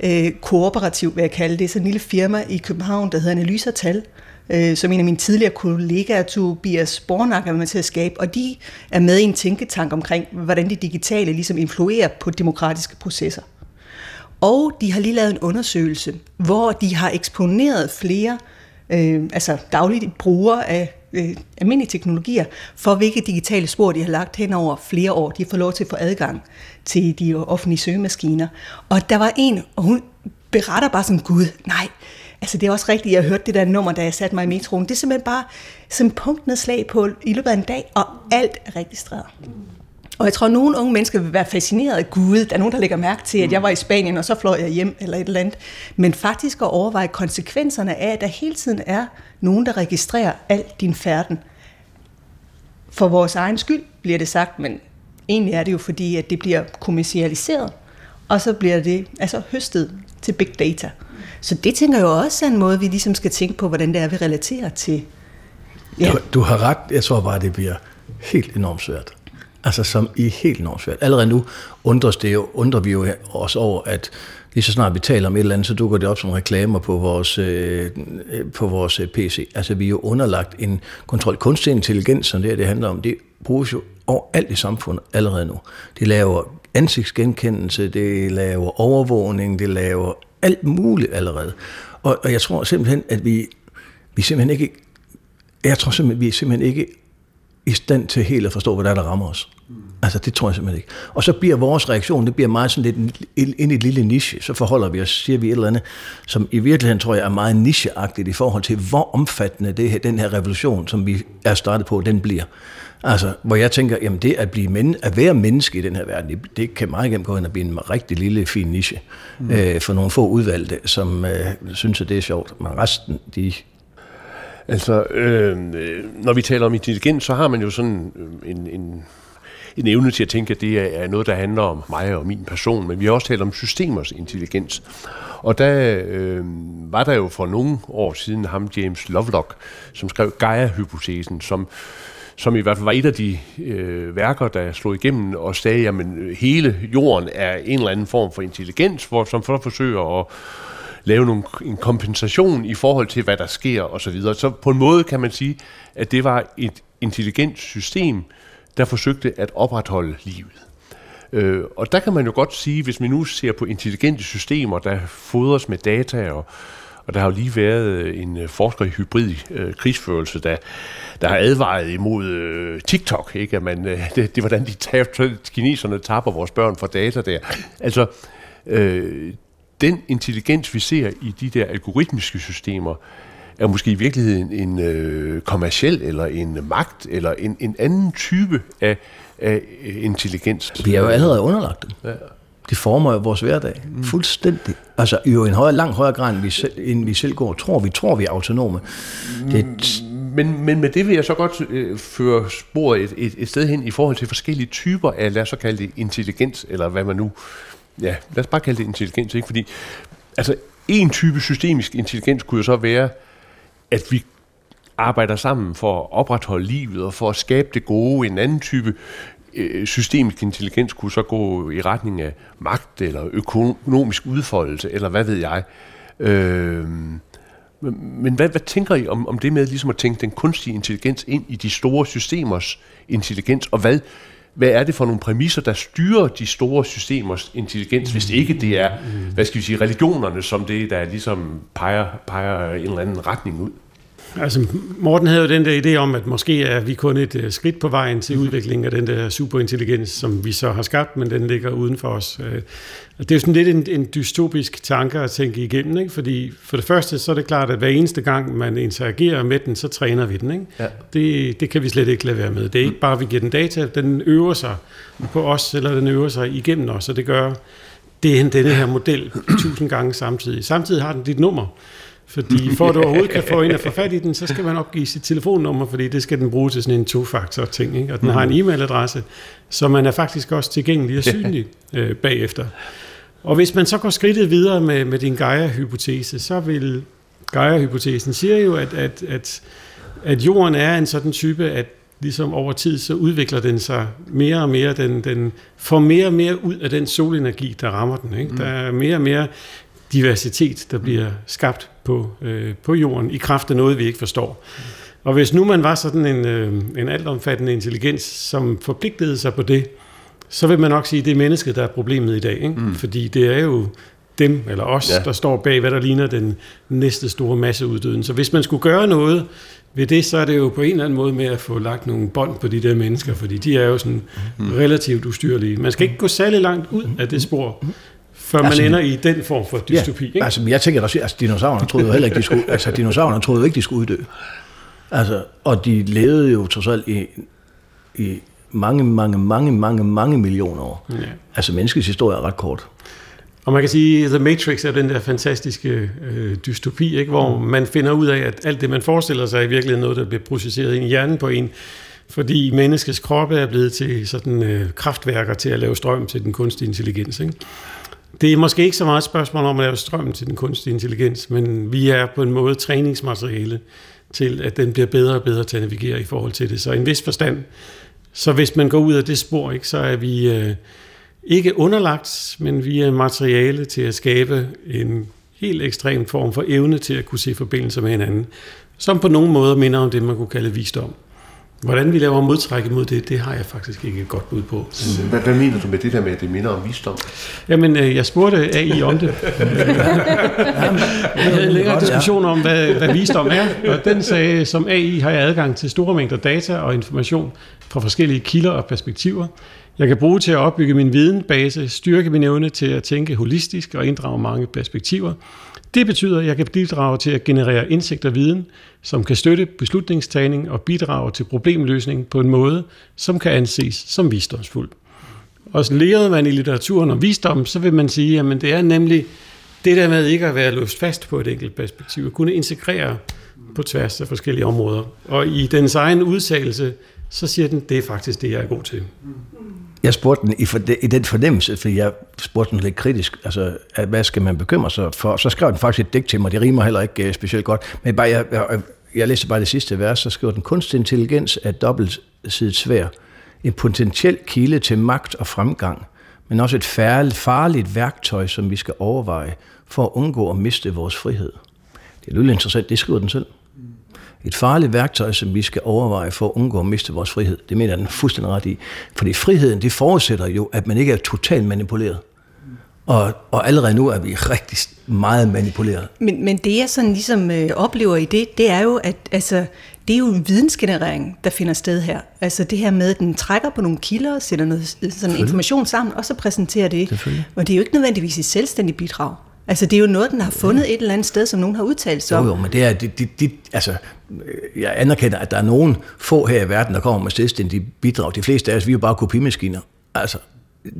øh, kooperativ, vil jeg kalde det, sådan en lille firma i København, der hedder Analyser Tal, øh, som en af mine tidligere kollegaer, Tobias Bornak, er med til at skabe, og de er med i en tænketank omkring, hvordan det digitale ligesom influerer på demokratiske processer. Og de har lige lavet en undersøgelse, hvor de har eksponeret flere øh, altså dagligt brugere af øh, almindelige teknologier, for hvilke digitale spor de har lagt hen over flere år. De har fået lov til at få adgang til de offentlige søgemaskiner. Og der var en, og hun beretter bare som Gud, nej, altså det er også rigtigt, jeg har hørt det der nummer, da jeg satte mig i metroen. Det er simpelthen bare som punktnedslag på i løbet af en dag, og alt er registreret. Og jeg tror, at nogle unge mennesker vil være fascineret af Gud. Der er nogen, der lægger mærke til, at jeg var i Spanien, og så fløj jeg hjem, eller et eller andet. Men faktisk at overveje konsekvenserne af, at der hele tiden er nogen, der registrerer alt din færden. For vores egen skyld bliver det sagt, men egentlig er det jo fordi, at det bliver kommercialiseret, og så bliver det altså høstet til big data. Så det tænker jeg jo også er en måde, vi ligesom skal tænke på, hvordan det er, vi relaterer til. Ja. Du, du har ret. Jeg tror bare, det bliver helt enormt svært. Altså som i helt enormt svært. Allerede nu undres, det jo, undrer vi jo os over, at lige så snart vi taler om et eller andet, så dukker det op som reklamer på vores, øh, øh på vores øh, PC. Altså vi er jo underlagt en kontrol. Kunstig intelligens, som det her det handler om, det bruges jo overalt i samfundet allerede nu. De laver ansigtsgenkendelse, det laver overvågning, det laver alt muligt allerede. Og, og jeg tror simpelthen, at vi, vi simpelthen ikke, jeg tror simpelthen, vi simpelthen ikke i stand til helt at forstå, hvad der er, der rammer os. Mm. Altså, det tror jeg simpelthen ikke. Og så bliver vores reaktion, det bliver meget sådan lidt ind i et lille niche. Så forholder vi os, siger vi et eller andet, som i virkeligheden tror jeg er meget nicheagtigt i forhold til, hvor omfattende det her, den her revolution, som vi er startet på, den bliver. Altså, hvor jeg tænker, jamen det at, blive men, at være menneske i den her verden, det, det kan meget gerne gå ind og blive en rigtig lille, fin niche mm. øh, for nogle få udvalgte, som øh, synes, at det er sjovt. Men resten, de Altså, øh, når vi taler om intelligens, så har man jo sådan øh, en, en, en evne til at tænke, at det er noget, der handler om mig og min person, men vi har også talt om systemers intelligens. Og der øh, var der jo for nogle år siden ham James Lovelock, som skrev Gaia-hypotesen, som som i hvert fald var et af de øh, værker, der slog igennem og sagde, at øh, hele jorden er en eller anden form for intelligens, hvor, som for forsøger at, lave nogle, en kompensation i forhold til, hvad der sker osv. Så, videre. så på en måde kan man sige, at det var et intelligent system, der forsøgte at opretholde livet. Øh, og der kan man jo godt sige, hvis vi nu ser på intelligente systemer, der fodres med data, og, og der har jo lige været øh, en øh, forsker i hybrid øh, krigsførelse, der, der har advaret imod øh, TikTok, ikke? At man, øh, det, det er hvordan de tab, kineserne tapper vores børn for data der. Altså, øh, den intelligens, vi ser i de der algoritmiske systemer, er måske i virkeligheden en øh, kommersiel eller en magt eller en, en anden type af, af intelligens. Vi er jo allerede underlagt dem. Ja. De former jo vores hverdag. Mm. Fuldstændig. Altså jo en højere, langt højere grad, end vi, selv, end vi selv går tror. Vi tror, vi er autonome. Det, men, men med det vil jeg så godt øh, føre sporet et, et, et sted hen i forhold til forskellige typer af, lad os så kalde det intelligens, eller hvad man nu ja, lad os bare kalde det intelligens, ikke? fordi altså, en type systemisk intelligens kunne jo så være, at vi arbejder sammen for at opretholde livet og for at skabe det gode. En anden type øh, systemisk intelligens kunne så gå i retning af magt eller økonomisk udfoldelse, eller hvad ved jeg. Øh, men hvad, hvad tænker I om, om det med ligesom at tænke den kunstige intelligens ind i de store systemers intelligens, og hvad hvad er det for nogle præmisser, der styrer de store systemers intelligens, hvis ikke det er, hvad skal vi sige, religionerne, som det, der ligesom peger, peger en eller anden retning ud? Altså, Morten havde jo den der idé om, at måske er vi kun et uh, skridt på vejen til udviklingen af den der superintelligens, som vi så har skabt, men den ligger uden for os. Uh, det er jo sådan lidt en, en dystopisk tanke at tænke igennem, ikke? fordi for det første, så er det klart, at hver eneste gang, man interagerer med den, så træner vi den. Ikke? Ja. Det, det kan vi slet ikke lade være med. Det er ikke bare, at vi giver den data, den øver sig på os, eller den øver sig igennem os, og det gør det er denne her model tusind gange samtidig. Samtidig har den dit nummer. Fordi for at du overhovedet kan få ind og få fat i den, så skal man opgive sit telefonnummer, fordi det skal den bruge til sådan en to-faktor ting. Ikke? Og den har en e-mailadresse, så man er faktisk også tilgængelig og synlig øh, bagefter. Og hvis man så går skridtet videre med, med din Gaia-hypotese, så vil Gaia-hypotesen siger jo, at, at, at, at jorden er en sådan type, at ligesom over tid, så udvikler den sig mere og mere. Den, den får mere og mere ud af den solenergi, der rammer den. Ikke? Mm. Der er mere og mere diversitet, der bliver skabt på, øh, på jorden, i kraft af noget, vi ikke forstår. Og hvis nu man var sådan en, øh, en altomfattende intelligens, som forpligtede sig på det, så vil man nok sige, at det er mennesket, der er problemet i dag. Ikke? Mm. Fordi det er jo dem, eller os, ja. der står bag, hvad der ligner den næste store masseuddøden. Så hvis man skulle gøre noget ved det, så er det jo på en eller anden måde med at få lagt nogle bånd på de der mennesker, fordi de er jo sådan mm. relativt ustyrlige. Man skal ikke gå særlig langt ud af det spor, før man altså, ender i den form for dystopi. Ja, ikke? Altså, jeg tænker også, altså dinosaurerne troede jo heller ikke, de skulle, altså dinosaurerne troede jo ikke, de skulle uddø. Altså, og de levede jo trods alt i, i mange, mange, mange, mange, mange millioner år. Ja. Altså, menneskets historie er ret kort. Og man kan sige, at The Matrix er den der fantastiske øh, dystopi, ikke? hvor mm. man finder ud af, at alt det, man forestiller sig, er i virkeligheden noget, der bliver processeret ind i hjernen på en, fordi menneskets kroppe er blevet til sådan øh, kraftværker til at lave strøm til den kunstige intelligens. Ikke? Det er måske ikke så meget et spørgsmål om at lave strøm til den kunstige intelligens, men vi er på en måde træningsmateriale til, at den bliver bedre og bedre til at navigere i forhold til det. Så en vis forstand. Så hvis man går ud af det spor, ikke, så er vi øh, ikke underlagt, men vi er materiale til at skabe en helt ekstrem form for evne til at kunne se forbindelser med hinanden, som på nogen måde minder om det, man kunne kalde visdom. Hvordan vi laver modtræk imod det, det har jeg faktisk ikke et godt bud på. Hvad, hvad mener du med det der med, at det minder om visdom? Jamen, øh, jeg spurgte AI om det. jeg havde en længere diskussion om, hvad, hvad visdom er, og den sagde, som AI har jeg adgang til store mængder data og information fra forskellige kilder og perspektiver. Jeg kan bruge til at opbygge min videnbase, styrke min evne til at tænke holistisk og inddrage mange perspektiver. Det betyder, at jeg kan bidrage til at generere indsigt og viden, som kan støtte beslutningstagning og bidrage til problemløsning på en måde, som kan anses som visdomsfuld. Og så lærede man i litteraturen om visdom, så vil man sige, at det er nemlig det der med ikke at være låst fast på et enkelt perspektiv, at kunne integrere på tværs af forskellige områder. Og i dens egen udtalelse, så siger den, det er faktisk det, jeg er god til. Mm. Jeg spurgte den i, for, i den fornemmelse, for jeg spurgte den lidt kritisk, altså, at hvad skal man bekymre sig for? Så skrev den faktisk et digt til mig, det rimer heller ikke uh, specielt godt, men bare, jeg, jeg, jeg læste bare det sidste vers, så skriver den, kunstig intelligens er dobbeltsidigt svær, en potentiel kilde til magt og fremgang, men også et færligt, farligt værktøj, som vi skal overveje for at undgå at miste vores frihed. Det er lidt interessant, det skriver den selv et farligt værktøj, som vi skal overveje for at undgå at miste vores frihed. Det mener jeg den fuldstændig ret i. Fordi friheden, det forudsætter jo, at man ikke er totalt manipuleret. Og, og allerede nu er vi rigtig meget manipuleret. Men, men det jeg sådan ligesom øh, oplever i det, det er jo, at altså, det er jo en vidensgenerering, der finder sted her. Altså det her med, at den trækker på nogle kilder, sætter noget sådan information sammen, og så præsenterer det. Og det er jo ikke nødvendigvis et selvstændigt bidrag. Altså, det er jo noget, den har fundet et eller andet sted, som nogen har udtalt sig om. Jo, jo, men det er, det, det, det, altså, jeg anerkender, at der er nogen få her i verden, der kommer med selvstændige bidrag. De fleste af os, vi er jo bare kopimaskiner. Altså,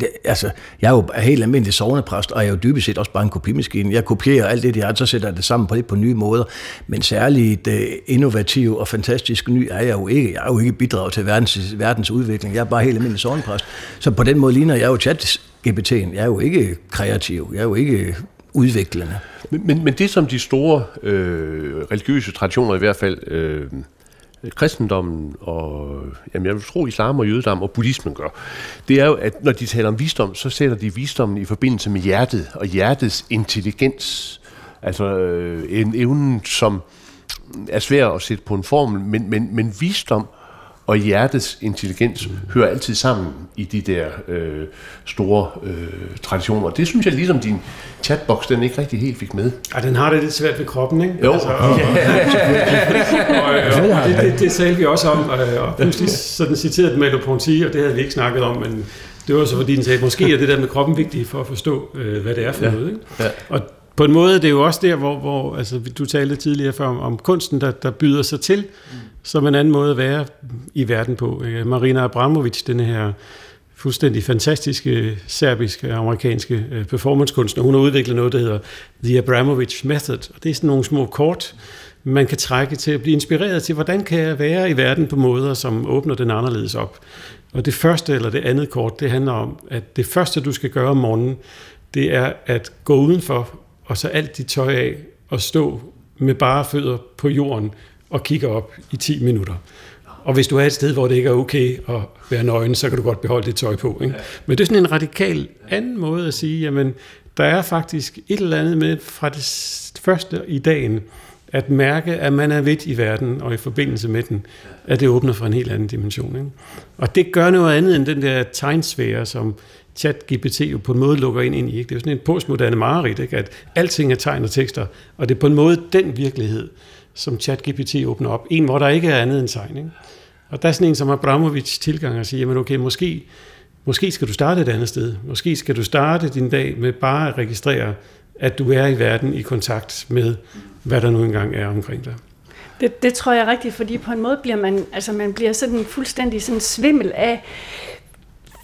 det, altså, jeg er jo helt almindelig sovnepræst, og jeg er jo dybest set også bare en kopimaskine. Jeg kopierer alt det, de har, så sætter jeg det sammen på lidt på nye måder. Men særligt uh, innovativ og fantastisk ny er jeg jo ikke. Jeg er jo ikke bidrag til verdens, verdens udvikling. Jeg er bare helt almindelig sovnepræst. Så på den måde ligner jeg jo chat GPT'en. Jeg er jo ikke kreativ. Jeg er jo ikke udviklende. Men, men, men det som de store øh, religiøse traditioner i hvert fald, øh, kristendommen og jamen jeg vil tro islam og jødedom og buddhismen gør, det er jo, at når de taler om visdom, så sætter de visdommen i forbindelse med hjertet og hjertets intelligens. Altså øh, en evne, som er svær at sætte på en formel, men, men, men visdom og hjertets intelligens hører altid sammen i de der øh, store øh, traditioner. Det synes jeg ligesom din chatbox, den ikke rigtig helt fik med. Ja, den har det lidt svært ved kroppen, ikke? Jo. Altså, og, og, og det, det, det talte vi også om, og, og pludselig sådan citerede den Merleau-Ponty, og det havde vi ikke snakket om, men det var så fordi den sagde, måske er det der med kroppen vigtigt for at forstå, øh, hvad det er for ja. noget. Ikke? Ja. Og på en måde det er jo også der, hvor, hvor altså, du talte tidligere før om, om kunsten, der, der byder sig til, mm. som en anden måde at være i verden på. Marina Abramovic, den her fuldstændig fantastiske serbiske amerikanske øh, performancekunstner, hun har udviklet noget, der hedder The Abramovic Method, og det er sådan nogle små kort, man kan trække til at blive inspireret til, hvordan kan jeg være i verden på måder, som åbner den anderledes op. Og det første eller det andet kort, det handler om, at det første, du skal gøre om morgenen, det er at gå udenfor og så alt dit tøj af og stå med bare fødder på jorden og kigge op i 10 minutter. Og hvis du er et sted, hvor det ikke er okay at være nøgen, så kan du godt beholde dit tøj på. Ikke? Men det er sådan en radikal anden måde at sige, jamen, der er faktisk et eller andet med fra det første i dagen, at mærke, at man er vidt i verden, og i forbindelse med den, at det åbner for en helt anden dimension. Ikke? Og det gør noget andet end den der tegnsfære, som chat-GPT jo på en måde lukker ind, ind i. Ikke? Det er jo sådan en postmoderne mareridt, ikke? at alting er tegn og tekster, og det er på en måde den virkelighed, som chat-GPT åbner op. En, hvor der ikke er andet end tegn. Ikke? Og der er sådan en som Abramovic tilgang og siger, jamen okay, måske, måske skal du starte et andet sted. Måske skal du starte din dag med bare at registrere, at du er i verden i kontakt med, hvad der nu engang er omkring dig. Det, det tror jeg er rigtigt, fordi på en måde bliver man, altså man bliver sådan fuldstændig sådan svimmel af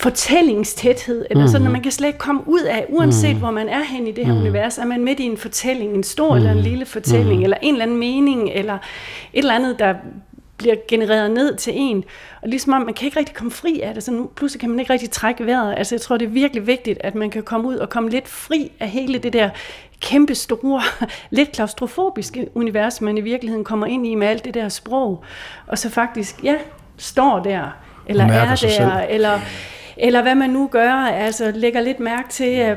fortællingstæthed, eller mm. sådan, at man kan slet ikke komme ud af, uanset mm. hvor man er hen i det her mm. univers, er man midt i en fortælling, en stor mm. eller en lille fortælling, mm. eller en eller anden mening, eller et eller andet, der bliver genereret ned til en. Og ligesom om, man kan ikke rigtig komme fri af det, så nu pludselig kan man ikke rigtig trække vejret. Altså jeg tror, det er virkelig vigtigt, at man kan komme ud og komme lidt fri af hele det der kæmpe store, lidt klaustrofobiske univers, man i virkeligheden kommer ind i med alt det der sprog. Og så faktisk, ja, står der, eller er der, selv. eller eller hvad man nu gør, altså lægger lidt mærke til,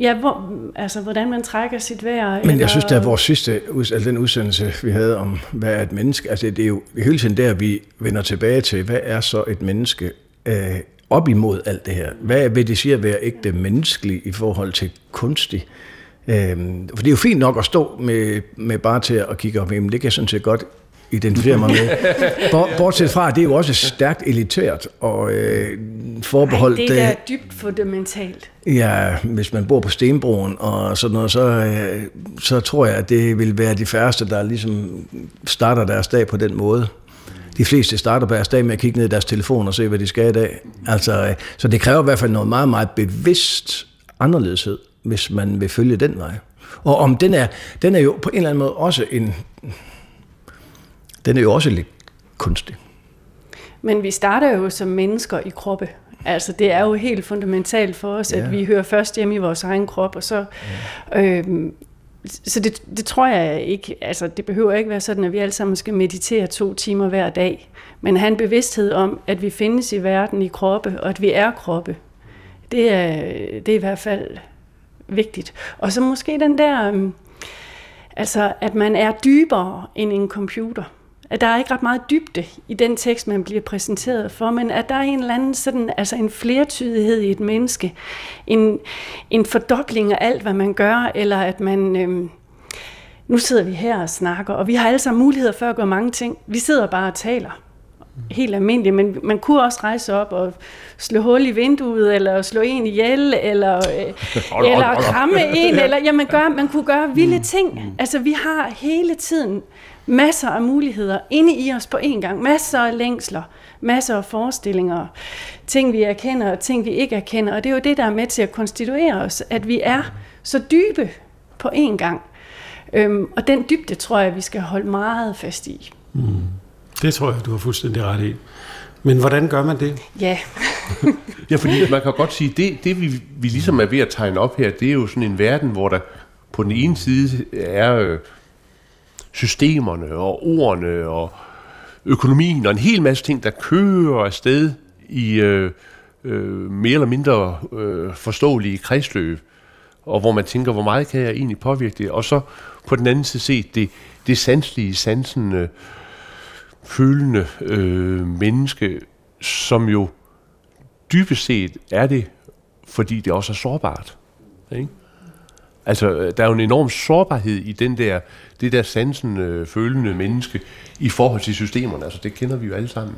ja, hvor, altså, hvordan man trækker sit vejr. Men jeg eller... synes, at vores sidste, altså den udsendelse, vi havde om, hvad er et menneske, altså det er jo hele tiden der, vi vender tilbage til, hvad er så et menneske øh, op imod alt det her? Hvad vil det sige at være ægte menneskelig i forhold til kunstig? Øhm, for det er jo fint nok at stå med, med bare til at kigge op, men det kan jeg sådan set godt identificere mig med. Bortset fra, det er jo også stærkt elitært og øh, forbeholdt... Ej, det er da dybt fundamentalt. Ja, hvis man bor på Stenbroen og sådan noget, så, øh, så tror jeg, at det vil være de færreste, der ligesom starter deres dag på den måde. De fleste starter deres dag med at kigge ned i deres telefon og se, hvad de skal i dag. Altså, øh, så det kræver i hvert fald noget meget, meget bevidst anderledeshed, hvis man vil følge den vej. Og om den er, den er jo på en eller anden måde også en, den er jo også lidt kunstig. Men vi starter jo som mennesker i kroppe. Altså det er jo helt fundamentalt for os, ja. at vi hører først hjemme i vores egen krop, og så... Ja. Øhm, så det, det tror jeg ikke, altså det behøver ikke være sådan, at vi alle sammen skal meditere to timer hver dag, men have en bevidsthed om, at vi findes i verden i kroppe, og at vi er kroppe. Det er, det er i hvert fald vigtigt. Og så måske den der, øhm, altså at man er dybere end en computer at der er ikke ret meget dybde i den tekst, man bliver præsenteret for, men at der er en eller anden sådan, altså en flertydighed i et menneske, en, en fordobling af alt, hvad man gør, eller at man, øhm, nu sidder vi her og snakker, og vi har alle sammen muligheder for at gøre mange ting. Vi sidder bare og taler helt almindeligt, men man kunne også rejse op og slå hul i vinduet, eller slå en ihjel, eller, øh, eller kramme en, eller ja, man, gør, man kunne gøre vilde ting. Altså, vi har hele tiden masser af muligheder inde i os på en gang. Masser af længsler, masser af forestillinger, ting vi erkender og ting vi ikke erkender. Og det er jo det, der er med til at konstituere os, at vi er så dybe på en gang. Øhm, og den dybde tror jeg, vi skal holde meget fast i. Mm. Det tror jeg, du har fuldstændig ret i. Men hvordan gør man det? Ja. ja, fordi man kan godt sige, det, det vi, vi ligesom er ved at tegne op her, det er jo sådan en verden, hvor der på den ene side er øh, systemerne og ordene og økonomien og en hel masse ting, der kører afsted i øh, øh, mere eller mindre øh, forståelige kredsløb, og hvor man tænker, hvor meget kan jeg egentlig påvirke det? Og så på den anden side set det, det sanslige, sansende, følende øh, menneske, som jo dybest set er det, fordi det også er sårbart. Ikke? Altså, der er jo en enorm sårbarhed i den der, det der sansen øh, følende menneske i forhold til systemerne. Altså, det kender vi jo alle sammen.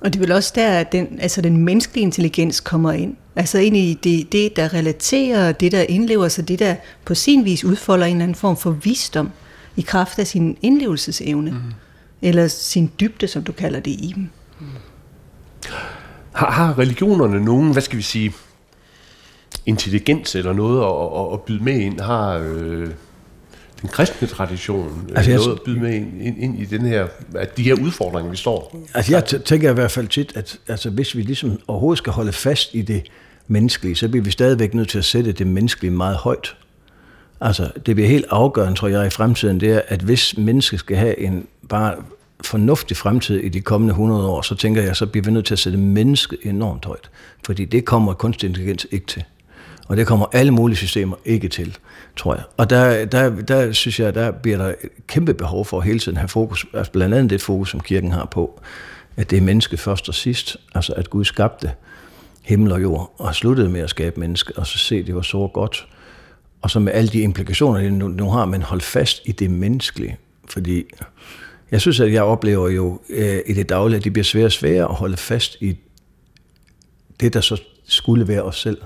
Og det er vel også der, at den, altså den menneskelige intelligens kommer ind. Altså ind i det, det, der relaterer, det, der indlever sig, det, der på sin vis udfolder en eller anden form for visdom i kraft af sin indlevelsesevne. Mm. Eller sin dybde, som du kalder det i dem. Mm. Har, har religionerne nogen, hvad skal vi sige, intelligens eller noget at, at, at byde med ind? Har øh, den kristne tradition øh, altså, noget at byde med ind, ind, ind i den her, at de her udfordringer, vi står? Altså jeg tænker i hvert fald tit, at altså, hvis vi ligesom overhovedet skal holde fast i det menneskelige, så bliver vi stadigvæk nødt til at sætte det menneskelige meget højt. Altså, det bliver helt afgørende, tror jeg, i fremtiden, det er, at hvis mennesket skal have en bare fornuftig fremtid i de kommende 100 år, så tænker jeg, så bliver vi nødt til at sætte mennesket enormt højt. Fordi det kommer kunstig intelligens ikke til. Og det kommer alle mulige systemer ikke til, tror jeg. Og der, der, der synes jeg, der bliver der et kæmpe behov for at hele tiden have fokus, altså blandt andet det fokus, som kirken har på, at det er menneske først og sidst, altså at Gud skabte himmel og jord, og sluttede med at skabe menneske, og så se, det var så godt. Og så med alle de implikationer, det nu, nu har, men hold fast i det menneskelige. Fordi jeg synes, at jeg oplever jo øh, i det daglige, at det bliver svære og svære at holde fast i det, der så skulle være os selv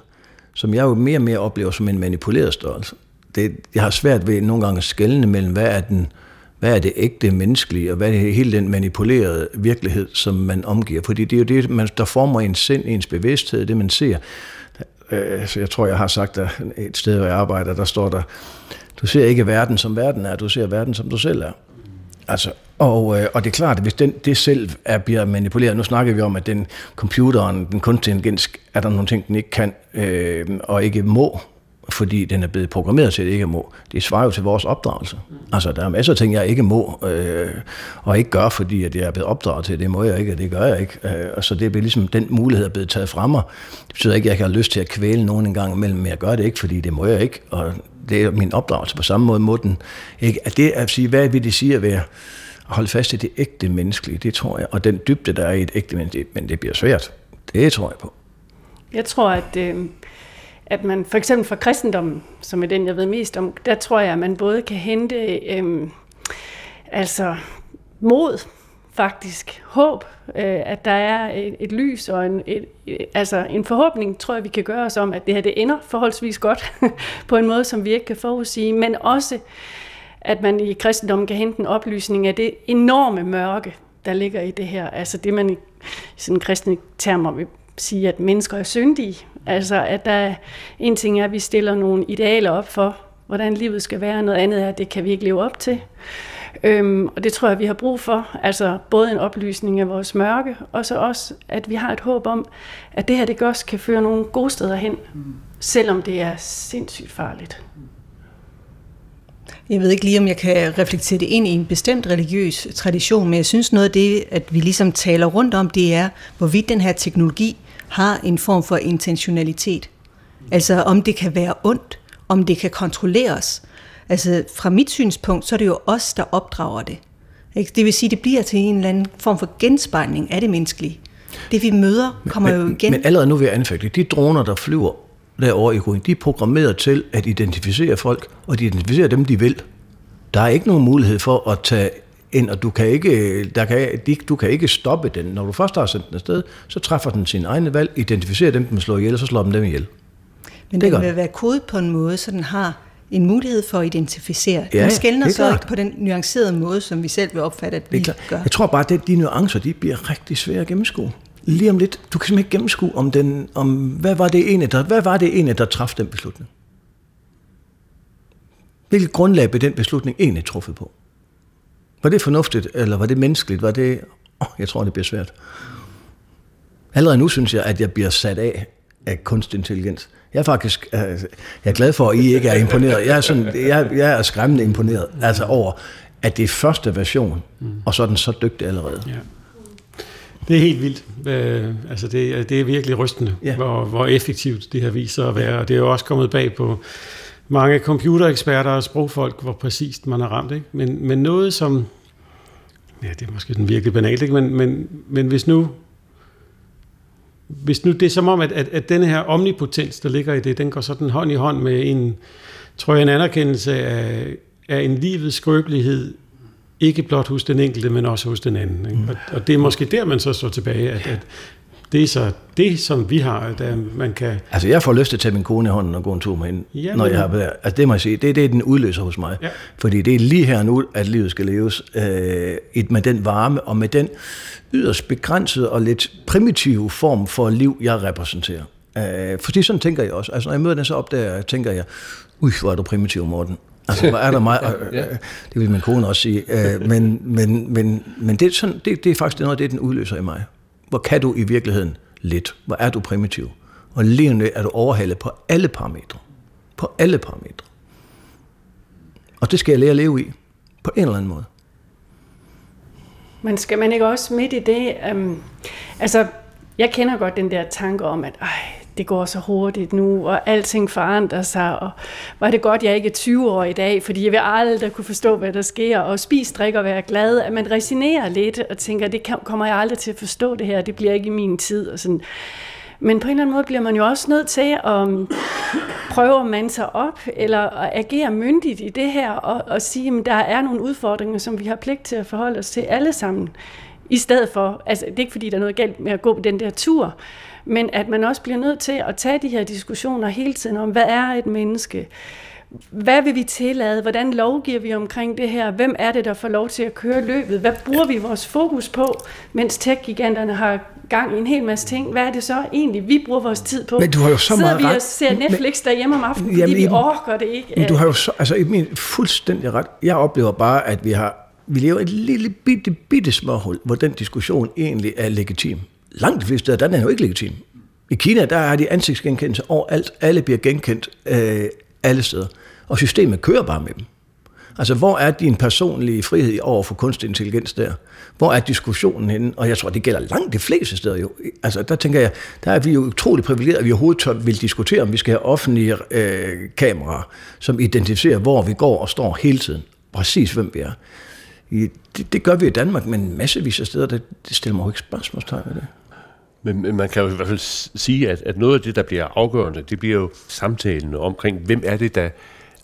som jeg jo mere og mere oplever som en manipuleret størrelse. Det, jeg har svært ved nogle gange at skelne mellem, hvad er, den, hvad er det ægte menneskelige, og hvad er det hele den manipulerede virkelighed, som man omgiver. Fordi det er jo det, man, der former ens sind, ens bevidsthed, det man ser. Så jeg tror, jeg har sagt, der et sted, hvor jeg arbejder, der står der, du ser ikke verden som verden er, du ser verden som du selv er. Altså, og, øh, og det er klart, at hvis den, det selv er, bliver manipuleret, nu snakker vi om, at den computeren, den kunstig intelligens, er der nogle ting, den ikke kan øh, og ikke må, fordi den er blevet programmeret til, at det ikke må. Det svarer jo til vores opdragelse. Mm. Altså, der er masser af ting, jeg ikke må, øh, og ikke gør, fordi at jeg er blevet opdraget til, det må jeg ikke, og det gør jeg ikke. Øh, og så det er ligesom, den mulighed er blevet taget fra mig. Det betyder ikke, at jeg ikke har lyst til at kvæle nogen en gang imellem, men jeg gør det ikke, fordi det må jeg ikke, og det er min opdragelse på samme måde må den. Ikke? At det at sige, hvad vil det sige at være holde fast i det ægte menneskelige, det tror jeg, og den dybde, der er i et ægte menneske, men det bliver svært. Det tror jeg på. Jeg tror, at, øh, at man for eksempel fra kristendommen, som er den, jeg ved mest om, der tror jeg, at man både kan hente øh, altså mod, faktisk, håb, øh, at der er et, et lys og en, et, altså en forhåbning, tror jeg, vi kan gøre os om, at det her det ender forholdsvis godt på en måde, som vi ikke kan forudsige, men også at man i kristendommen kan hente en oplysning af det enorme mørke, der ligger i det her. Altså det, man i sådan kristne termer vil sige, at mennesker er syndige. Altså at der er, en ting er, at vi stiller nogle idealer op for, hvordan livet skal være, noget andet er, at det kan vi ikke leve op til. Øhm, og det tror jeg, vi har brug for. Altså både en oplysning af vores mørke, og så også, at vi har et håb om, at det her det også kan føre nogle gode steder hen, mm. selvom det er sindssygt farligt. Jeg ved ikke lige, om jeg kan reflektere det ind i en bestemt religiøs tradition, men jeg synes noget af det, at vi ligesom taler rundt om, det er, hvorvidt den her teknologi har en form for intentionalitet. Altså om det kan være ondt, om det kan kontrolleres. Altså fra mit synspunkt, så er det jo os, der opdrager det. Det vil sige, det bliver til en eller anden form for genspejling af det menneskelige. Det vi møder kommer men, jo igen. Men allerede nu vil jeg anfægte, de droner, der flyver derovre i Ruin, de er programmeret til at identificere folk, og de identificerer dem, de vil. Der er ikke nogen mulighed for at tage ind, og du kan ikke, der kan, du kan ikke stoppe den. Når du først har sendt den afsted, så træffer den sin egne valg, identificerer dem, den slår ihjel, og så slår den dem ihjel. Men det den vil være kodet på en måde, så den har en mulighed for at identificere. Ja, den skældner så ikke på den nuancerede måde, som vi selv vil opfatte, at vi gør. Jeg tror bare, at de nuancer, de bliver rigtig svære at gennemskue lige om lidt, du kan simpelthen ikke gennemskue, om, den, om hvad var det ene, der, hvad var det ene, der traf den beslutning? Hvilket grundlag blev den beslutning egentlig truffet på? Var det fornuftigt, eller var det menneskeligt? Var det... Oh, jeg tror, det bliver svært. Allerede nu synes jeg, at jeg bliver sat af af kunstig intelligens. Jeg er faktisk øh, jeg er glad for, at I ikke er imponeret. Jeg er, sådan, jeg, jeg er skræmmende imponeret altså over, at det er første version, og så er den så dygtig allerede. Ja. Det er helt vildt. Øh, altså det, det er virkelig rystende, ja. hvor, hvor effektivt det har vist sig at være. Og det er jo også kommet bag på mange computereksperter og sprogfolk, hvor præcist man har ramt. Ikke? Men, men noget, som ja, det er måske den virkelig banalt, ikke? Men, men, men hvis nu hvis nu det er som om, at, at, at denne her omnipotens, der ligger i det, den går sådan hånd i hånd med en, tror jeg, en anerkendelse af, af en livets skrøbelighed, ikke blot hos den enkelte, men også hos den anden. Ikke? Og, og det er måske der, man så står tilbage, at, at det er så det, som vi har, der man kan... Altså, jeg får lyst til at tage min kone i hånden og gå en tur med hende, Ja, når jeg har været Altså, det må jeg sige, det er det, den udløser hos mig. Ja. Fordi det er lige her nu, at livet skal leves øh, et- med den varme og med den yderst begrænsede og lidt primitive form for liv, jeg repræsenterer. Øh, fordi sådan tænker jeg også. Altså, når jeg møder den, så opdager jeg, tænker jeg, ui, hvor er du primitiv, Morten. Altså, hvor er der mig? Øh, øh, det vil min kone også sige. Øh, men men, men, men det, er sådan, det, det er faktisk noget af det, den udløser i mig. Hvor kan du i virkeligheden lidt? Hvor er du primitiv? Og lige nu er du overhalet på alle parametre. På alle parametre. Og det skal jeg lære at leve i. På en eller anden måde. Men skal man ikke også midt i det, um, altså jeg kender godt den der tanke om, at ej, det går så hurtigt nu, og alting forandrer sig, og var det godt, jeg ikke er 20 år i dag, fordi jeg vil aldrig kunne forstå, hvad der sker, og spis, drikke og være glad, at man resignerer lidt og tænker, det kommer jeg aldrig til at forstå det her, det bliver ikke i min tid, og sådan. Men på en eller anden måde bliver man jo også nødt til at um, prøve at mande sig op, eller at agere myndigt i det her, og, og sige, at der er nogle udfordringer, som vi har pligt til at forholde os til alle sammen. I stedet for, altså det er ikke fordi, der er noget galt med at gå på den der tur, men at man også bliver nødt til at tage de her diskussioner hele tiden om, hvad er et menneske? Hvad vil vi tillade? Hvordan lovgiver vi omkring det her? Hvem er det, der får lov til at køre løbet? Hvad bruger vi vores fokus på, mens tech-giganterne har gang i en hel masse ting? Hvad er det så egentlig, vi bruger vores tid på? Men du har jo så Sidder meget vi ret. og ser Netflix derhjemme om aftenen, fordi Jamen, vi Iben, orker det ikke? Men du har jo så, altså i min fuldstændig ret. Jeg oplever bare, at vi har, vi lever et lille bitte, bitte småhul, hvor den diskussion egentlig er legitim. Langt de fleste steder, den er den jo ikke legitim. I Kina, der er de ansigtsgenkendelse overalt. Alle bliver genkendt øh, alle steder. Og systemet kører bare med dem. Altså, hvor er din personlige frihed over for kunstig intelligens der? Hvor er diskussionen henne? Og jeg tror, det gælder langt de fleste steder jo. Altså, der tænker jeg, der er vi jo utroligt privilegeret, at vi overhovedet tør vil diskutere, om vi skal have offentlige øh, kameraer, som identificerer, hvor vi går og står hele tiden. Præcis, hvem vi er. I- Det, det gør vi i Danmark, men massevis af steder, det, det stiller mig jo ikke spørgsmålstegn ved det. Men, men man kan jo i hvert fald sige, at, at noget af det, der bliver afgørende, det bliver jo samtalen omkring, hvem er det, der,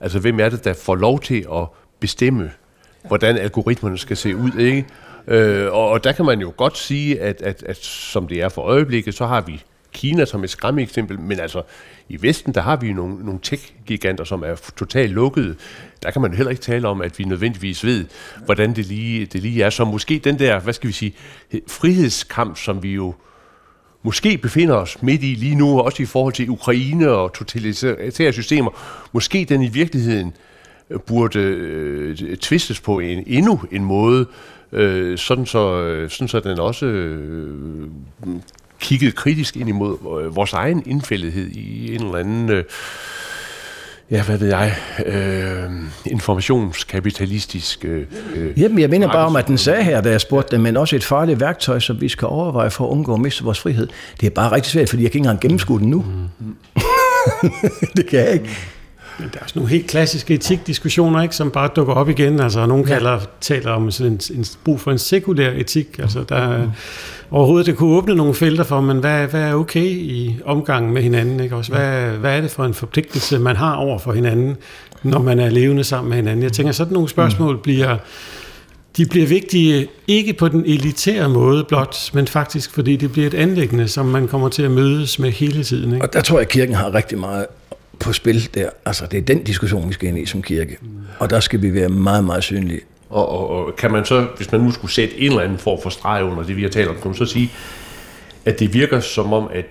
altså, hvem er det, der får lov til at bestemme, hvordan algoritmerne skal se ud, ikke? Øh, og, og der kan man jo godt sige, at, at, at som det er for øjeblikket, så har vi Kina som et skræmmeeksempel, men altså i Vesten, der har vi nogle, nogle tech-giganter, som er totalt lukkede. Der kan man heller ikke tale om, at vi nødvendigvis ved, hvordan det lige, det lige er. Så måske den der, hvad skal vi sige, frihedskamp, som vi jo måske befinder os midt i lige nu, også i forhold til Ukraine og totalitære systemer, måske den i virkeligheden øh, burde øh, tvistes på en endnu en måde, øh, sådan, så, øh, sådan så den også øh, kiggede kritisk ind imod øh, vores egen indfældighed i en eller anden, øh, ja, hvad ved jeg, øh, informationskapitalistisk... Øh, Jamen, jeg mener bare om, at den sagde her, da jeg spurgte dem, men også et farligt værktøj, som vi skal overveje for at undgå at miste vores frihed. Det er bare rigtig svært, fordi jeg kan ikke engang gennemskue den nu. det kan jeg ikke. Men der er også nogle helt klassiske etikdiskussioner, ikke, som bare dukker op igen. Altså, nogen kalder, taler om sådan en, en brug for en sekulær etik. Altså, der er, overhovedet det kunne åbne nogle felter for, men hvad, hvad er okay i omgangen med hinanden? Ikke? Også, hvad, hvad er det for en forpligtelse, man har over for hinanden, når man er levende sammen med hinanden? Jeg tænker, sådan nogle spørgsmål bliver... De bliver vigtige ikke på den elitære måde blot, men faktisk fordi det bliver et anlæggende, som man kommer til at mødes med hele tiden. Ikke? Og der tror jeg, at kirken har rigtig meget på spil der. Altså, det er den diskussion, vi skal ind i som kirke. Og der skal vi være meget, meget synlige. Og, og, og kan man så, hvis man nu skulle sætte en eller anden form for streg under det, vi har talt om, kan man så sige, at det virker som om, at,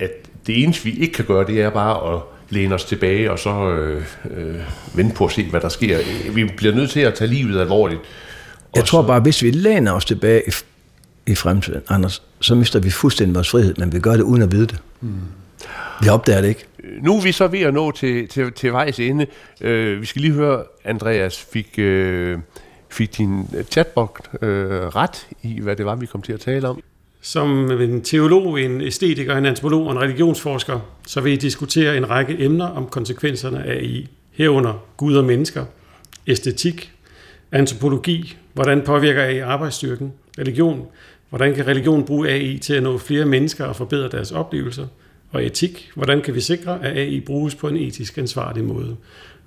at det eneste, vi ikke kan gøre, det er bare at læne os tilbage og så øh, øh, vente på at se, hvad der sker. Vi bliver nødt til at tage livet alvorligt. Jeg Og tror så- bare, hvis vi læner os tilbage i, i fremtiden, Anders, så mister vi fuldstændig vores frihed, men vi gør det uden at vide det. Mm. Vi opdager det ikke. Nu er vi så ved at nå til, til, til vejs ende. Øh, vi skal lige høre, Andreas, fik, øh, fik din chatbot øh, ret i, hvad det var, vi kom til at tale om? Som en teolog, en æstetiker, en antropolog og en religionsforsker, så vil I diskutere en række emner om konsekvenserne af I, herunder Gud og mennesker, æstetik, Antropologi, hvordan påvirker AI arbejdsstyrken? Religion, hvordan kan religion bruge AI til at nå flere mennesker og forbedre deres oplevelser? Og etik, hvordan kan vi sikre, at AI bruges på en etisk ansvarlig måde?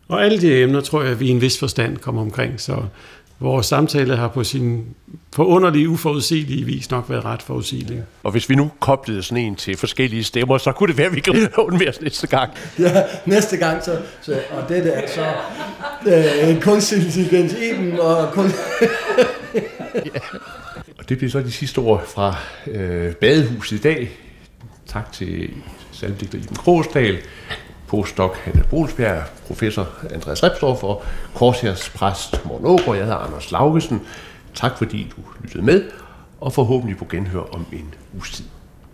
Og alle de emner tror jeg, at vi i en vis forstand kommer omkring, så vores samtale har på sin forunderlige, uforudsigelige vis nok været ret forudsigelig. Og hvis vi nu koblede sådan en til forskellige stemmer, så kunne det være, at vi kan låne mere næste gang. Ja, næste gang, så, så og det er så øh, en kunstig intelligens i den, og kun... ja. Og det bliver så de sidste ord fra øh, Badehuset i dag. Tak til salmdigter Iben Krogsdal, postdoc Hanne Bolsbjerg, professor Andreas Repstorff og Korshærs præst Morten Ågaard. Jeg hedder Anders Laugesen. Tak fordi du lyttede med, og forhåbentlig på genhør om en uges tid.